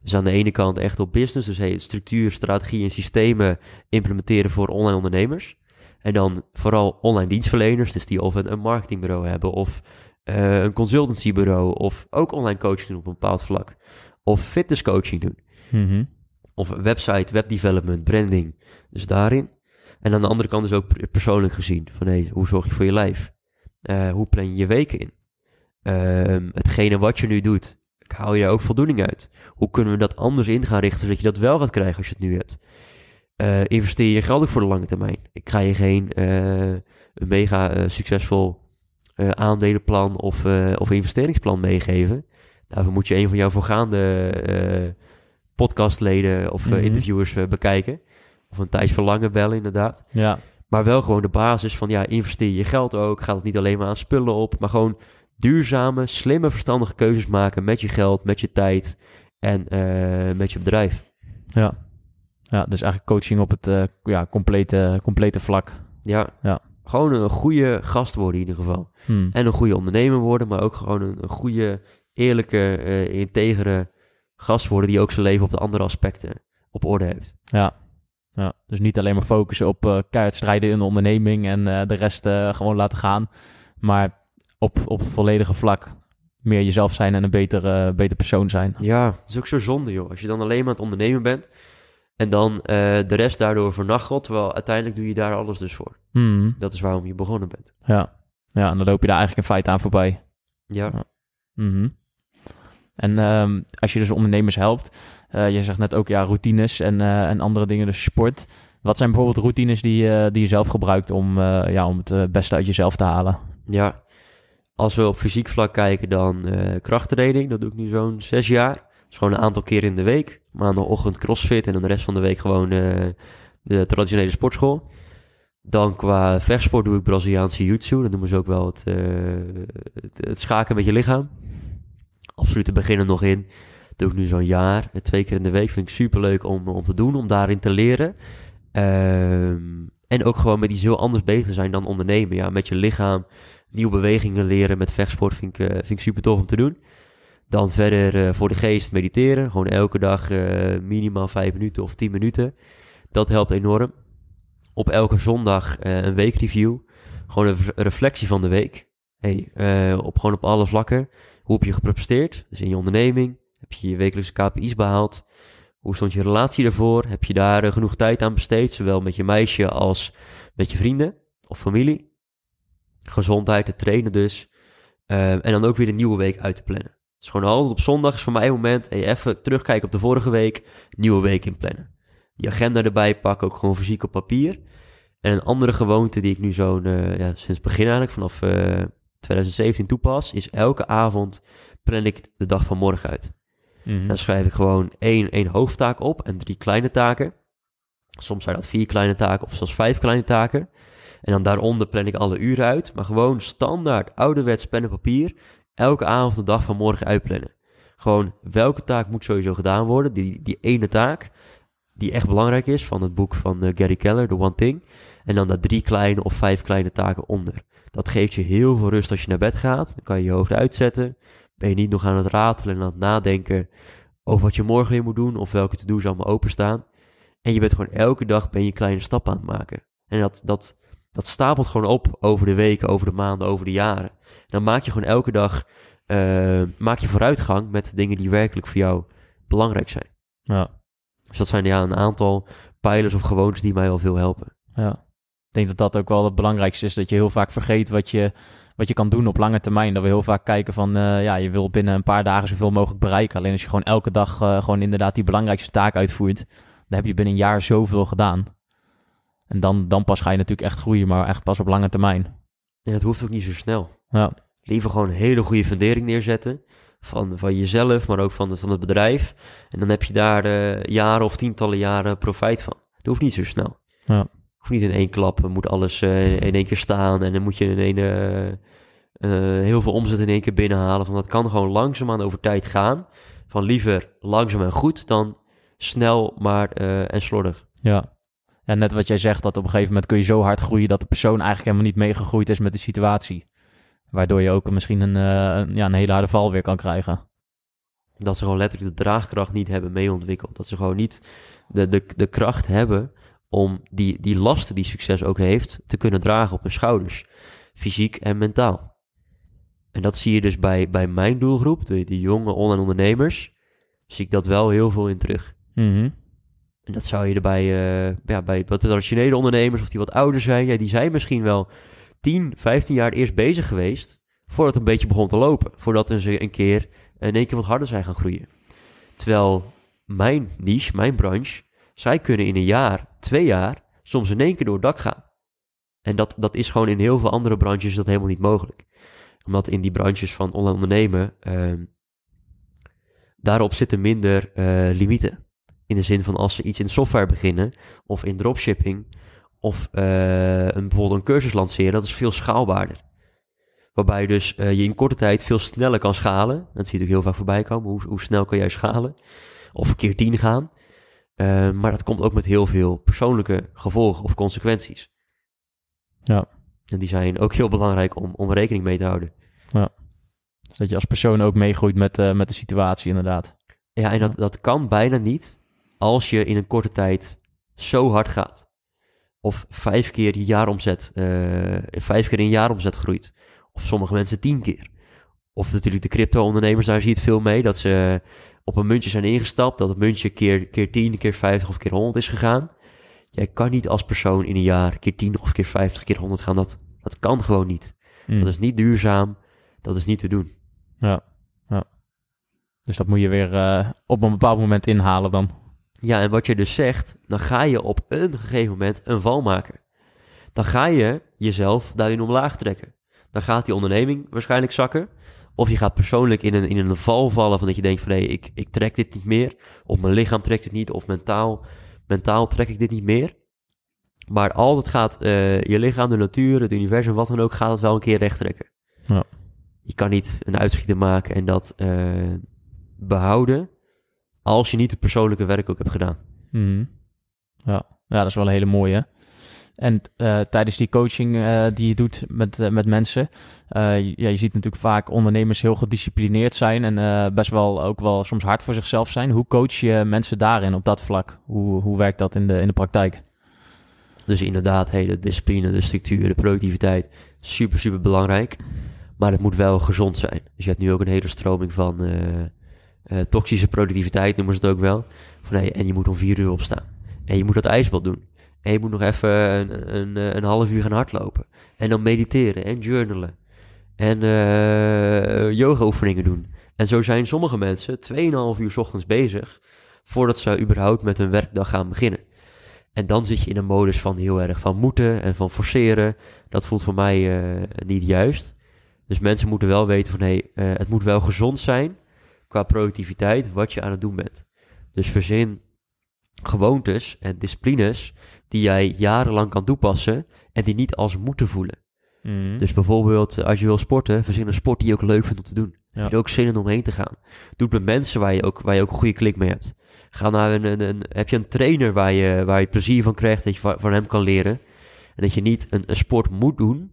Dus aan de ene kant echt op business, dus hey, structuur, strategie en systemen implementeren voor online ondernemers. En dan vooral online dienstverleners, dus die of een, een marketingbureau hebben of eh, een consultancybureau of ook online coaching doen op een bepaald vlak. Of fitnesscoaching doen. Mhm. Of website, webdevelopment, branding. Dus daarin. En aan de andere kant dus ook per- persoonlijk gezien. Van hey, hoe zorg je voor je lijf? Eh, hoe plan je je weken in? Ehm, hetgene wat je nu doet, haal je daar ook voldoening uit? Hoe kunnen we dat anders in gaan richten, zodat je dat wel gaat krijgen als je het nu hebt? Eh, investeer je geld ook voor de lange termijn? Ik ga je geen eh, mega eh, succesvol aandelenplan of, of investeringsplan meegeven. Daarvoor moet je een van jouw voorgaande podcastleden of Mhm. interviewers bekijken. Of een Thijs Verlangen bellen, inderdaad. Ja, Maar wel gewoon de basis van, ja, investeer je geld ook. Gaat het niet alleen maar aan spullen op, maar gewoon duurzame, slimme, verstandige keuzes maken met je geld, met je tijd en eh, met je bedrijf. Ja. ja, dus eigenlijk coaching op het eh, ja, complete, complete vlak. Ja. Ja. Gewoon een goede gast worden in ieder geval. Hmm. En een goede ondernemer worden, maar ook gewoon een, een goede, eerlijke, eh, integere gast worden die ook zijn leven op de andere aspecten op orde heeft. Ja. ja, dus niet alleen maar focussen op eh keihard strijden in de onderneming en de rest gewoon laten gaan. Maar op, op het volledige vlak meer jezelf zijn en een betere, beter persoon zijn. Ja, dat is ook zo zonde, joh. Als je dan alleen maar aan het ondernemen bent en dan eh, de rest daardoor vernachelt, terwijl uiteindelijk doe je daar alles dus voor. Hmm. Dat is waarom je begonnen bent. Ja. ja, en dan loop je daar eigenlijk in feite aan voorbij. Ja, Ja. Mhm. En ehm, als je dus ondernemers helpt, eh, je zegt net ook ja, routines en, eh, en andere dingen, dus sport. Wat zijn bijvoorbeeld routines die, die je zelf gebruikt om, ja, om het beste uit jezelf te halen? ja. Als we op fysiek vlak kijken, dan eh krachttraining. Dat doe ik nu zo'n zes jaar. Is gewoon een aantal keer in de week. Maandagochtend crossfit en dan de rest van de week gewoon eh, de traditionele sportschool. Dan qua vechtsport doe ik Braziliaanse jiu-jitsu. Dat noemen ze ook wel het, eh, het, het schaken met je lichaam. Absoluut te beginnen nog in. Doe ik nu zo'n jaar. Twee keer in de week vind ik super leuk om, om te doen, om daarin te leren. Ehm, en ook gewoon met iets heel anders bezig te zijn dan ondernemen. Ja, met je lichaam, nieuwe bewegingen leren met vechtsport vind ik, eh, vind ik super tof om te doen. Dan verder eh, voor de geest mediteren. Gewoon elke dag eh, minimaal vijf minuten of tien minuten. Dat helpt enorm. Op elke zondag een weekreview. Gewoon een reflectie van de week. Hey, op, gewoon op alle vlakken. Hoe heb je gepresteerd? Dus in je onderneming. Heb je je wekelijkse KPI's behaald? Hoe stond je relatie ervoor? Heb je daar genoeg tijd aan besteed? Zowel met je meisje als met je vrienden of familie. Gezondheid, te trainen dus. Eh, en dan ook weer een nieuwe week uit te plannen. Dus gewoon altijd op zondag is voor mij een moment. Hey, even terugkijken op de vorige week. Nieuwe week inplannen. Die agenda erbij pakken, ook gewoon fysiek op papier. En een andere gewoonte die ik nu zo'n, eh, ja, sinds begin eigenlijk, vanaf eh 2017 toepas, is elke avond plan ik de dag van morgen uit. Mhm. Dan schrijf ik gewoon één, één hoofdtaak op en drie kleine taken. Soms zijn dat vier kleine taken of zelfs vijf kleine taken. En dan daaronder plan ik alle uren uit. Maar gewoon standaard, ouderwets pen en papier. Elke avond de dag van morgen uitplannen. Gewoon welke taak moet sowieso gedaan worden. Die, die ene taak die echt belangrijk is van het boek van eh, Gary Keller, The One Thing. En dan daar drie kleine of vijf kleine taken onder. Dat geeft je heel veel rust als je naar bed gaat. Dan kan je je hoofd uitzetten. Ben je niet nog aan het ratelen en aan het nadenken over wat je morgen weer moet doen of welke to-do's allemaal openstaan. En je bent gewoon elke dag ben je kleine stappen aan het maken. En dat, dat, dat stapelt gewoon op over de weken, over de maanden, over de jaren. En dan maak je gewoon elke dag eh, maak je vooruitgang met dingen die werkelijk voor jou belangrijk zijn. Ja, Dus dat zijn ja, een aantal pijlers of gewoontes die mij wel veel helpen. ja. Ik denk dat dat ook wel het belangrijkste is. Dat je heel vaak vergeet wat je, wat je kan doen op lange termijn. Dat we heel vaak kijken van, eh, ja, je wil binnen een paar dagen zoveel mogelijk bereiken. Alleen als je gewoon elke dag eh, gewoon inderdaad die belangrijkste taak uitvoert, dan heb je binnen een jaar zoveel gedaan. En dan, dan pas ga je natuurlijk echt groeien, maar echt pas op lange termijn. En dat hoeft ook niet zo snel. Ja, Liever gewoon een hele goede fundering neerzetten. Van, van jezelf, maar ook van, het- van het bedrijf. En dan heb je daar eh, jaren of tientallen jaren profijt van. Het hoeft niet zo snel. Ja. hoeft niet in één klap. Dan moet alles eh, in één keer staan. En dan moet je in één, eh, eh, heel veel omzet in één keer binnenhalen. Van dat kan gewoon langzaamaan over tijd gaan. Van liever langzaam en goed dan snel maar eh, en slordig. ja. En net wat jij zegt, dat op een gegeven moment kun je zo hard groeien dat de persoon eigenlijk helemaal niet meegegroeid is met de situatie. Waardoor je ook misschien een, eh, ja, een hele harde val weer kan krijgen. Dat ze gewoon letterlijk de draagkracht niet hebben mee ontwikkeld. Dat ze gewoon niet de, de, de kracht hebben om die, die lasten die succes ook heeft te kunnen dragen op hun schouders. Fysiek en mentaal. En dat zie je dus bij, bij mijn doelgroep, de, de jonge online ondernemers, zie ik dat wel heel veel in terug. Mhm. En dat zou je er bij, eh, ja, bij wat traditionele ondernemers of die wat ouder zijn, ja, die zijn misschien wel 10, 15 jaar eerst bezig geweest voordat het een beetje begon te lopen. Voordat ze een keer in één keer wat harder zijn gaan groeien. Terwijl mijn niche, mijn branche, zij kunnen in een jaar, twee jaar, soms in één keer door het dak gaan. En dat, dat is gewoon in heel veel andere branches dat helemaal niet mogelijk. Omdat in die branches van online ondernemen, ehm, daarop zitten minder eh, limieten. In de zin van als ze iets in software beginnen, of in dropshipping, of eh, een, bijvoorbeeld een cursus lanceren, dat is veel schaalbaarder. Waarbij je dus eh, je in korte tijd veel sneller kan schalen. Dat zie je natuurlijk heel vaak voorbij komen. Hoe, hoe snel kan jij schalen? Of keer tien gaan. Eh, maar dat komt ook met heel veel persoonlijke gevolgen of consequenties. Ja. En die zijn ook heel belangrijk om, om rekening mee te houden. Dus dat je als persoon ook meegroeit met, met de situatie, inderdaad. Ja, en dat, dat kan bijna niet als je in een korte tijd zo hard gaat. Of vijf keer je jaaromzet, eh vijf keer in jaaromzet groeit. Of sommige mensen tien keer. Of natuurlijk de crypto-ondernemers, daar zie je het veel mee. Dat ze op een muntje zijn ingestapt. Dat het muntje keer, keer 10, keer 50 of keer 100 is gegaan. Jij kan niet als persoon in een jaar keer 10 of keer 50, keer 100 gaan. Dat, dat kan gewoon niet. Mm. Dat is niet duurzaam. Dat is niet te doen. Ja, ja. Dus dat moet je weer eh, op een bepaald moment inhalen dan. Ja, en wat je dus zegt, dan ga je op een gegeven moment een val maken. Dan ga je jezelf daarin omlaag trekken. Dan gaat die onderneming waarschijnlijk zakken. Of je gaat persoonlijk in een, in een val vallen van dat je denkt van nee, ik, ik trek dit niet meer. Of mijn lichaam trekt het niet. Of mentaal, mentaal trek ik dit niet meer. Maar altijd gaat eh, je lichaam, de natuur, het universum, wat dan ook, gaat het wel een keer recht trekken. Ja. Je kan niet een uitschieter maken en dat eh, behouden als je niet het persoonlijke werk ook hebt gedaan. Mhm. Ja. ja, dat is wel een hele mooie. En eh, tijdens die coaching eh, die je doet met, eh, met mensen, je- ja, je ziet natuurlijk vaak ondernemers heel gedisciplineerd zijn en best wel ook wel soms hard voor zichzelf zijn. Hoe coach je mensen daarin op dat vlak? Hoe, hoe werkt dat in de, in de praktijk? Dus inderdaad, hey, de discipline, de structuur, de productiviteit, super, super belangrijk. Maar het moet wel gezond zijn. Dus je hebt nu ook een hele stroming van eh, toxische productiviteit, noemen ze het ook wel. Van, hey, en je moet om vier uur opstaan. En je moet dat ijsbad doen. En je moet nog even een, een, eh, een half uur gaan hardlopen. En dan mediteren en journalen. En eh yoga oefeningen doen. En zo zijn sommige mensen 2,5 uur ochtends bezig... voordat ze überhaupt met hun werkdag gaan beginnen. En dan zit je in een modus van heel erg van moeten en van forceren. Dat voelt voor mij niet juist. Dus mensen moeten wel weten van hé, hey, het moet wel gezond zijn qua productiviteit wat je aan het doen bent. Dus verzin gewoontes en disciplines die jij jarenlang kan toepassen en die niet als moeten voelen. Mhm. Dus bijvoorbeeld eh, als je wil sporten, verzin een sport die je ook leuk vindt om te doen. Ja. Heb je ook zin in om heen te gaan. Doe het met mensen waar je ook, waar je ook een goede klik mee hebt. Ga naar een, een, een- heb je een trainer waar je, waar je plezier van krijgt, dat je van, van hem kan leren. En dat je niet een, een sport moet doen,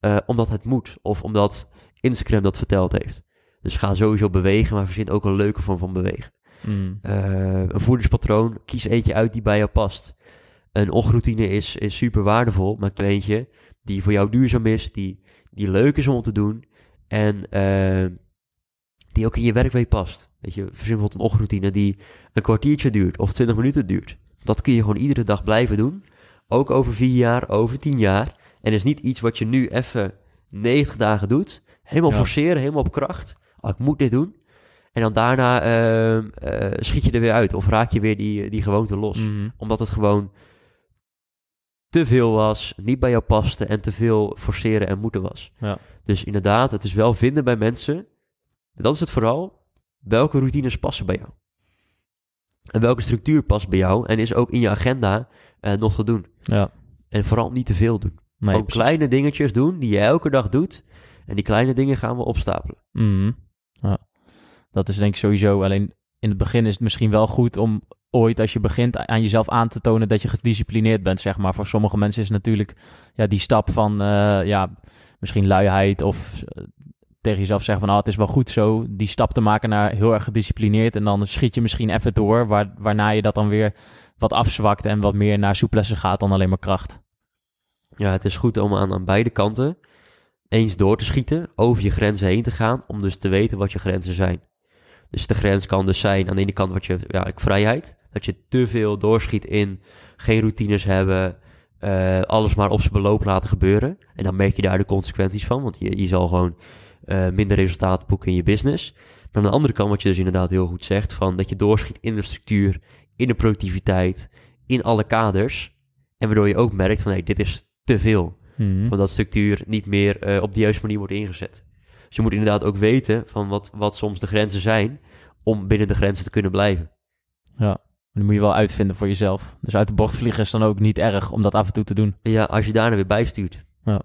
eh, omdat het moet. Of omdat Instagram dat verteld heeft. Dus ga sowieso bewegen, maar verzin ook een leuke vorm van bewegen. Mhm. Eh, een voedingspatroon, kies eentje uit die bij jou past. Een ochtendroutine is, is super waardevol, maar eentje die voor jou duurzaam is, die, die leuk is om te doen en eh, die ook in je werkweek past. Weet je, verzin bijvoorbeeld een ochtendroutine die een kwartiertje duurt of 20 minuten duurt. Dat kun je gewoon iedere dag blijven doen, ook over vier jaar, over tien jaar. En is niet iets wat je nu even 90 dagen doet, helemaal Ja. forceren, helemaal op kracht. Oh, ik moet dit doen. En dan daarna ehm, eh, schiet je er weer uit of raak je weer die, die gewoonte los. Mhm. Omdat het gewoon te veel was, niet bij jou paste en te veel forceren en moeten was. Ja. Dus inderdaad, het is wel vinden bij mensen. En dat is het vooral. Welke routines passen bij jou? En welke structuur past bij jou en is ook in je agenda eh, nog te doen? Ja. En vooral niet te veel doen. Nee, precies. kleine dingetjes doen die je elke dag doet. En die kleine dingen gaan we opstapelen. Mhm. Ja. Dat is denk ik sowieso. Alleen in het begin is het misschien wel goed om ooit als je begint aan jezelf aan te tonen dat je gedisciplineerd bent, zeg maar. Voor sommige mensen is natuurlijk ja, die stap van eh, ja, misschien luiheid of eh, tegen jezelf zeggen van ah, het is wel goed zo, die stap te maken naar heel erg gedisciplineerd en dan schiet je misschien even door, waar, waarna je dat dan weer wat afzwakt en wat meer naar soeplessen gaat dan alleen maar kracht. Ja, het is goed om aan, aan beide kanten eens door te schieten, over je grenzen heen te gaan, om dus te weten wat je grenzen zijn. Dus de grens kan dus zijn aan de ene kant wat je, ja, vrijheid. Dat je te veel doorschiet in geen routines hebben, eh, alles maar op zijn beloop laten gebeuren. En dan merk je daar de consequenties van, want je, je zal gewoon eh, minder resultaat boeken in je business. Maar aan de andere kant, wat je dus inderdaad heel goed zegt, van dat je doorschiet in de structuur, in de productiviteit, in alle kaders. En waardoor je ook merkt van, hé, dit is te veel. Mhm. Van dat structuur niet meer eh, op de juiste manier wordt ingezet. Dus je moet inderdaad ook weten van wat, wat soms de grenzen zijn om binnen de grenzen te kunnen blijven. Ja. die moet je wel uitvinden voor jezelf. Dus uit de bocht vliegen is dan ook niet erg om dat af en toe te doen. Ja, als je daarna weer bijstuurt. Ja.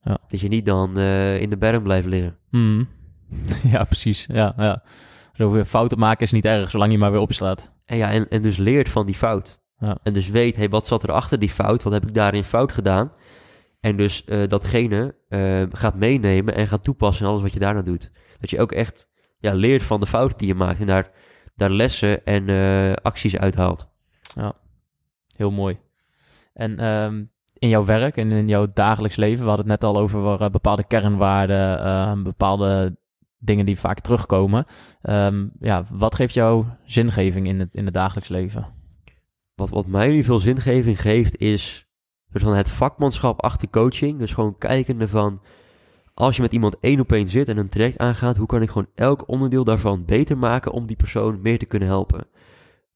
Ja. Dat je niet dan eh, in de berm blijft liggen. Mhm. ja, precies. Ja, ja. Zo weer fouten maken is niet erg, zolang je maar weer opslaat. En, ja, en, en dus leert van die fout. Ja. En dus weet, hey, wat zat er achter die fout? Wat heb ik daarin fout gedaan? En dus eh, datgene eh, gaat meenemen en gaat toepassen in alles wat je daarna doet. Dat je ook echt ja, leert van de fouten die je maakt en daar, daar lessen en eh, acties uithaalt. Heel mooi. En ehm, in jouw werk en in jouw dagelijks leven, we hadden het net al over eh, bepaalde kernwaarden, eh, bepaalde dingen die vaak terugkomen. Ehm, ja, wat geeft jou zingeving in het, in het dagelijks leven? Wat, wat mij nu veel zingeving geeft is soort van het vakmanschap achter coaching. Dus gewoon kijkende van als je met iemand één op één zit en een traject aangaat, hoe kan ik gewoon elk onderdeel daarvan beter maken om die persoon meer te kunnen helpen.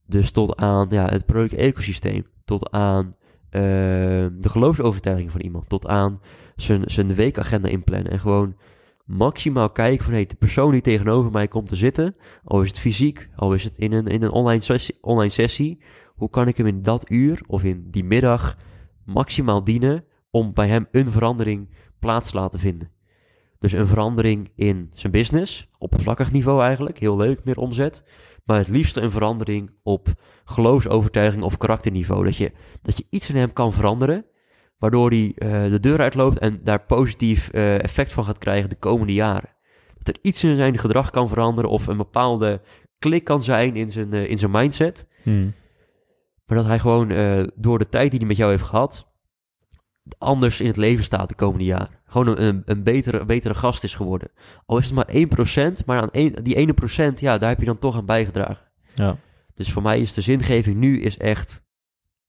Dus tot aan ja, het product-ecosysteem, tot aan eh, de geloofsovertuiging van iemand, tot aan zijn, zijn weekagenda inplannen. En gewoon maximaal kijken van hey, de persoon die tegenover mij komt te zitten, al is het fysiek, al is het in een, in een online, online sessie, hoe kan ik hem in dat uur of in die middag maximaal dienen om bij hem een verandering plaats te laten vinden. Dus een verandering in zijn business, oppervlakkig niveau eigenlijk, heel leuk, meer omzet. Maar het liefste een verandering op geloofsovertuiging of karakterniveau. Dat je, dat je iets in hem kan veranderen, waardoor hij eh, de deur uitloopt en daar positief eh, effect van gaat krijgen de komende jaren. Dat er iets in zijn gedrag kan veranderen of een bepaalde klik kan zijn in zijn, eh, in zijn mindset. Maar dat hij gewoon eh, door de tijd die hij met jou heeft gehad, anders in het leven staat de komende jaren. Gewoon een, een, een betere, betere gast is geworden. Al is het maar 1%, maar aan die ene procent, ja, daar heb je dan toch aan bijgedragen. Ja. Dus voor mij is de zingeving nu is echt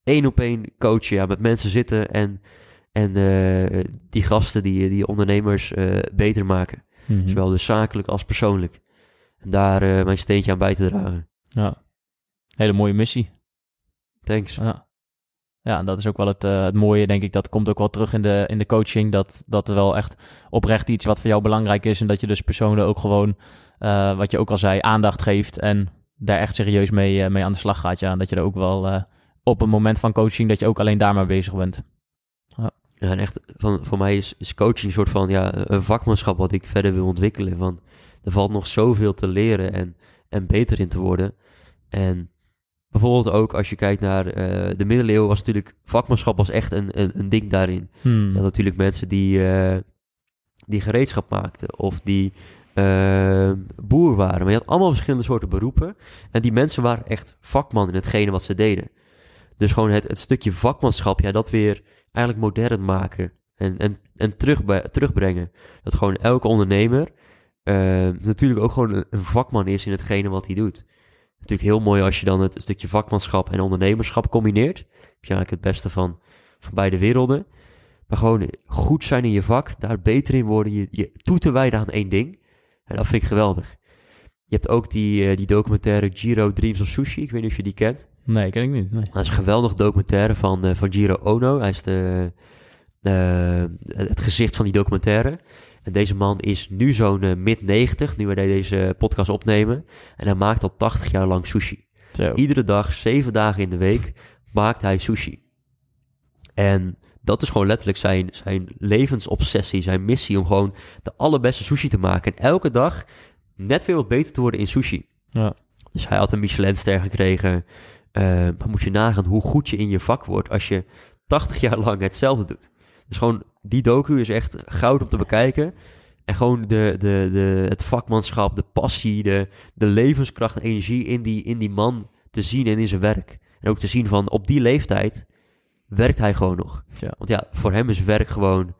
één op één coachen. Ja, met mensen zitten en, en eh, die gasten, die, die ondernemers eh, beter maken. Mhm. Zowel dus zakelijk als persoonlijk. En daar mijn steentje aan bij te dragen. ja. Hele mooie missie. Thanks. Ja. Ja, en dat is ook wel het, eh, het mooie, denk ik. Dat komt ook wel terug in de, in de coaching. Dat, dat er wel echt oprecht iets wat voor jou belangrijk is. En dat je dus personen ook gewoon, eh, wat je ook al zei, aandacht geeft. En daar echt serieus mee, eh, mee aan de slag gaat. Ja, en dat je er ook wel op een moment van coaching, dat je ook alleen daar maar bezig bent. Ja, en echt, van, voor mij is, is coaching een soort van ja, een vakmanschap wat ik verder wil ontwikkelen. Van, er valt nog zoveel te leren en, en beter in te worden. En bijvoorbeeld ook als je kijkt naar eh, de middeleeuwen was natuurlijk vakmanschap was echt een, een, een ding daarin. Hmm. Je had natuurlijk mensen die, eh, die gereedschap maakten of die eh, boer waren. Maar je had allemaal verschillende soorten beroepen. En die mensen waren echt vakman in hetgene wat ze deden. Dus gewoon het, het stukje vakmanschap, ja, dat weer eigenlijk modern maken. En, en, en terug, terugbrengen. Dat gewoon elke ondernemer natuurlijk ook gewoon een vakman is in hetgene wat hij doet. Natuurlijk heel mooi als je dan het stukje vakmanschap en ondernemerschap combineert. Heb je eigenlijk het beste van, van beide werelden. Maar gewoon goed zijn in je vak, daar beter in worden, je, je toe te wijden aan één ding. En dat vind ik geweldig. Je hebt ook die, eh, die documentaire Giro Dreams of Sushi. Ik weet niet of je die kent. Nee, ken ik niet. Nee. Dat is een geweldig documentaire van, eh, van Giro Ono. Hij is de, eh, het gezicht van die documentaire. En deze man is nu zo'n eh, mid-90, nu wij deze podcast opnemen. En hij maakt al 80 jaar lang sushi. Zo. Iedere dag, zeven dagen in de week, maakt hij sushi. En dat is gewoon letterlijk zijn, zijn levensobsessie, zijn missie om gewoon de allerbeste sushi te maken. En elke dag net weer wat beter te worden in sushi. Ja. Dus hij had een Michelinster gekregen. Eh, maar moet je nagaan hoe goed je in je vak wordt als je 80 jaar lang hetzelfde doet. Dus gewoon, die docu is echt goud om te bekijken. En gewoon de, de, de, het vakmanschap, de passie, de, de levenskracht, de energie in die, in die man te zien en in zijn werk. En ook te zien van, op die leeftijd werkt hij gewoon nog. Ja. Want ja, voor hem is werk gewoon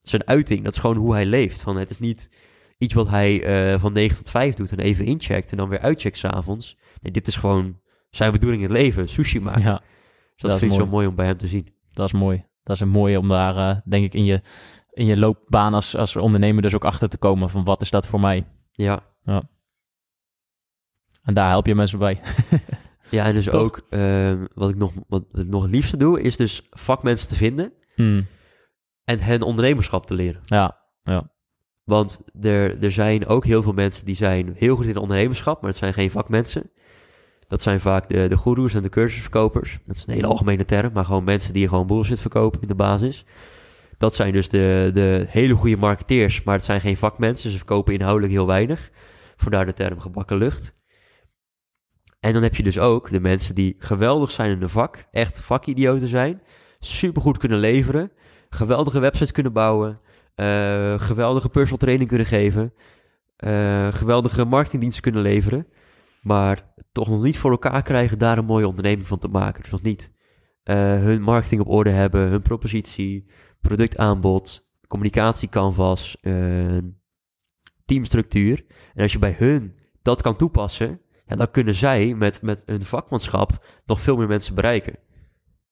zijn uiting. Dat is gewoon hoe hij leeft. Van, het is niet iets wat hij eh, van 9 tot 5 doet en even incheckt en dan weer uitcheckt s'avonds. Nee, dit is gewoon zijn bedoeling in het leven, sushi maken. ja, dus dat, dat is vind ik zo mooi om bij hem te zien. dat is mooi. Dat is een mooie om daar, eh, denk ik, in je, in je loopbaan als, als ondernemer dus ook achter te komen van wat is dat voor mij. Ja, En daar help je mensen bij. ja en dus Toch? ook ehm, wat, ik nog, wat ik nog het liefste doe, is dus vakmensen te vinden Hmm. en hen ondernemerschap te leren. Ja, ja. Want er, er zijn ook heel veel mensen die zijn heel goed in ondernemerschap, maar het zijn geen vakmensen. Dat zijn vaak de, de goeroes en de cursusverkopers. Dat is een hele algemene term, maar gewoon mensen die gewoon bullshit verkopen in de basis. Dat zijn dus de, de hele goede marketeers, maar het zijn geen vakmensen. Ze verkopen inhoudelijk heel weinig. Vandaar de term gebakken lucht. En dan heb je dus ook de mensen die geweldig zijn in hun vak, echt vakidioten zijn, supergoed kunnen leveren, geweldige websites kunnen bouwen, eh, geweldige personal training kunnen geven, eh, geweldige marketingdiensten kunnen leveren, maar toch nog niet voor elkaar krijgen daar een mooie onderneming van te maken. Dus nog niet eh, hun marketing op orde hebben, hun propositie, productaanbod, communicatiecanvas, uh, teamstructuur. En als je bij hun dat kan toepassen, ja, dan kunnen zij met, met hun vakmanschap nog veel meer mensen bereiken.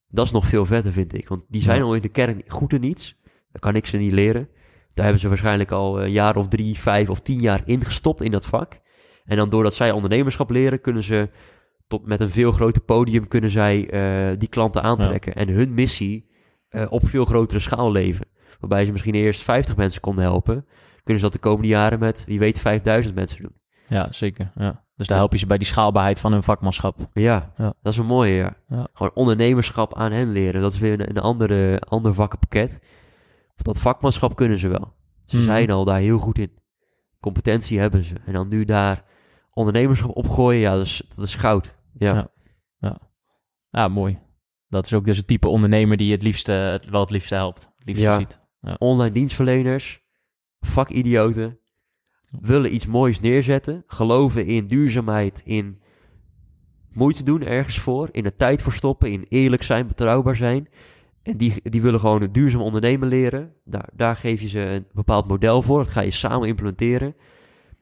Dat is nog veel verder, vind ik. Want die zijn Ja. al in de kern goed in iets. Dat kan ik ze niet leren. Daar hebben ze waarschijnlijk al een jaar of drie, vijf of tien jaar ingestopt in dat vak. En dan doordat zij ondernemerschap leren, kunnen ze tot met een veel groter podium kunnen zij eh, die klanten aantrekken. En hun missie eh, op veel grotere schaal leven. Waarbij ze misschien eerst 50 mensen konden helpen, kunnen ze dat de komende jaren met, wie weet, 5000 mensen doen. Ja, zeker. Ja. Dus daar help je ze bij die schaalbaarheid van hun vakmanschap. Ja, Ja. dat is een mooie, ja. Ja. Gewoon ondernemerschap aan hen leren. Dat is weer een, een andere, ander vakkenpakket. Want dat vakmanschap kunnen ze wel. Ze Mhm. zijn al daar heel goed in. Competentie hebben ze. En dan nu daar ondernemerschap opgooien, ja, dat is, dat is goud. Ja. Ja. Ja, mooi. Dat is ook dus het type ondernemer die het liefste, het, wel het liefste helpt. Het liefste Ja. ziet. Online dienstverleners, vakidioten, willen iets moois neerzetten, geloven in duurzaamheid, in moeite doen ergens voor, in de tijd voor stoppen, in eerlijk zijn, betrouwbaar zijn. En die, die willen gewoon een duurzaam ondernemen leren. Daar, daar geef je ze een bepaald model voor. Dat ga je samen implementeren.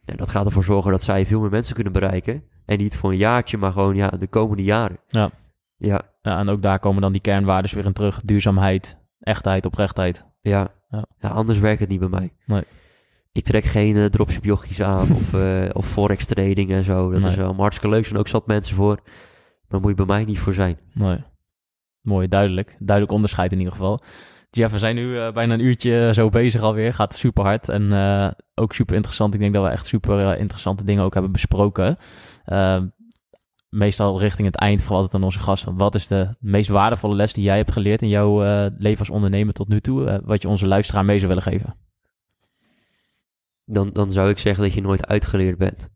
En dat gaat ervoor zorgen dat zij veel meer mensen kunnen bereiken. En niet voor een jaartje, maar gewoon ja, de komende jaren. Ja. Ja, Ja, en ook daar komen dan die kernwaarden weer in terug. Duurzaamheid, echtheid, oprechtheid. ja. Ja. ja. anders werkt het niet bij mij. Nee. Ik trek geen uh, dropship jochies aan of, uh, of forex trading en zo. Dat Nee. is wel hartstikke leuk. Zijn ook zat mensen voor. Maar daar moet je bij mij niet voor zijn. Nee. Mooi, duidelijk. Duidelijk onderscheid in ieder geval. Jeff, we zijn nu uh, bijna een uurtje zo bezig alweer. Gaat super hard en uh, ook super interessant. Ik denk dat we echt super interessante dingen ook hebben besproken. Ehm, meestal richting het eind van altijd aan onze gasten. Wat is de meest waardevolle les die jij hebt geleerd in jouw leven als ondernemer tot nu toe? wat je onze luisteraar mee zou willen geven? Dan, dan zou ik zeggen dat je nooit uitgeleerd bent.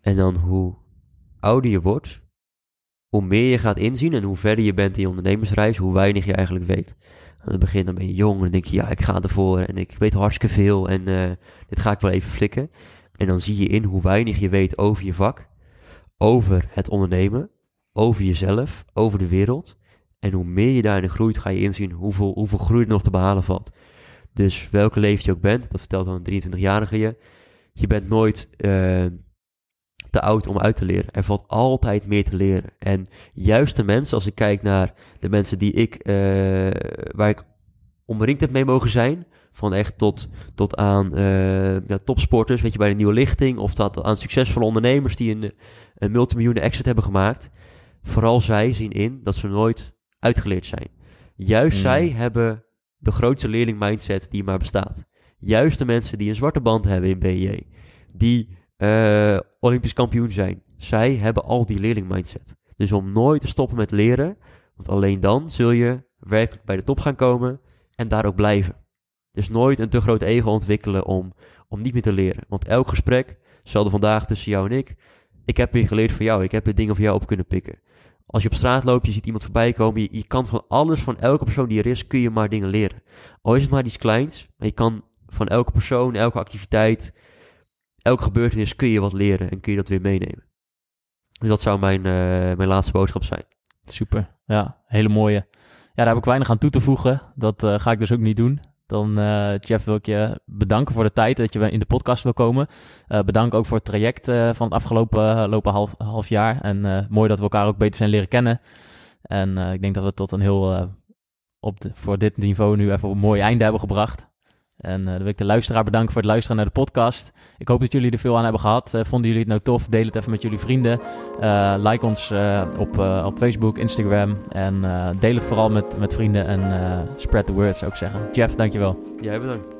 En dan hoe ouder je wordt, hoe meer je gaat inzien en hoe verder je bent in je ondernemersreis, hoe weinig je eigenlijk weet. Aan het begin dan ben je jong en dan denk je, ja, ik ga ervoor en ik weet hartstikke veel en uh, dit ga ik wel even flikken. En dan zie je in hoe weinig je weet over je vak, over het ondernemen, over jezelf, over de wereld. En hoe meer je daarin groeit, ga je inzien hoeveel, hoeveel groei er nog te behalen valt. Dus welke leeftijd je ook bent, dat vertelt dan een 23-jarige je, je bent nooit uh, te oud om uit te leren. Er valt altijd meer te leren. En juist de mensen, als ik kijk naar de mensen die ik, uh, waar ik omringd heb mee mogen zijn, van echt tot, tot aan uh, ja, topsporters, weet je, bij de nieuwe lichting, of tot aan succesvolle ondernemers die een, een multimiljoenen exit hebben gemaakt. Vooral zij zien in dat ze nooit uitgeleerd zijn. Juist Hmm. zij hebben de grootste leerling mindset die maar bestaat. Juist de mensen die een zwarte band hebben in BJ, die uh, Olympisch kampioen zijn, zij hebben al die leerling mindset. Dus om nooit te stoppen met leren, want alleen dan zul je werkelijk bij de top gaan komen en daar ook blijven. Dus nooit een te groot ego ontwikkelen om, om niet meer te leren. Want elk gesprek, hetzelfde vandaag tussen jou en ik, ik heb weer geleerd van jou, ik heb weer dingen van jou op kunnen pikken. Als je op straat loopt, je ziet iemand voorbij komen, je, je kan van alles, van elke persoon die er is, kun je maar dingen leren. Al is het maar iets kleins, maar je kan van elke persoon, elke activiteit, elke gebeurtenis kun je wat leren en kun je dat weer meenemen. Dus dat zou mijn, uh, mijn laatste boodschap zijn. Super, ja, hele mooie. Ja, daar heb ik weinig aan toe te voegen. Dat uh, ga ik dus ook niet doen. Dan, uh, Jeff, wil ik je bedanken voor de tijd dat je in de podcast wil komen. Uh, bedankt ook voor het traject van het afgelopen lopen half, half jaar. En mooi dat we elkaar ook beter zijn leren kennen. En ik denk dat we tot een heel, op de, voor dit niveau nu even een mooi einde hebben gebracht. En dan wil ik de luisteraar bedanken voor het luisteren naar de podcast. Ik hoop dat jullie er veel aan hebben gehad. Uh, vonden jullie het nou tof? Deel het even met jullie vrienden. Uh, like ons op, op Facebook, Instagram. En deel het vooral met, met vrienden. En spread the word, zou ik zeggen. Jeff, dankjewel. Jij bedankt.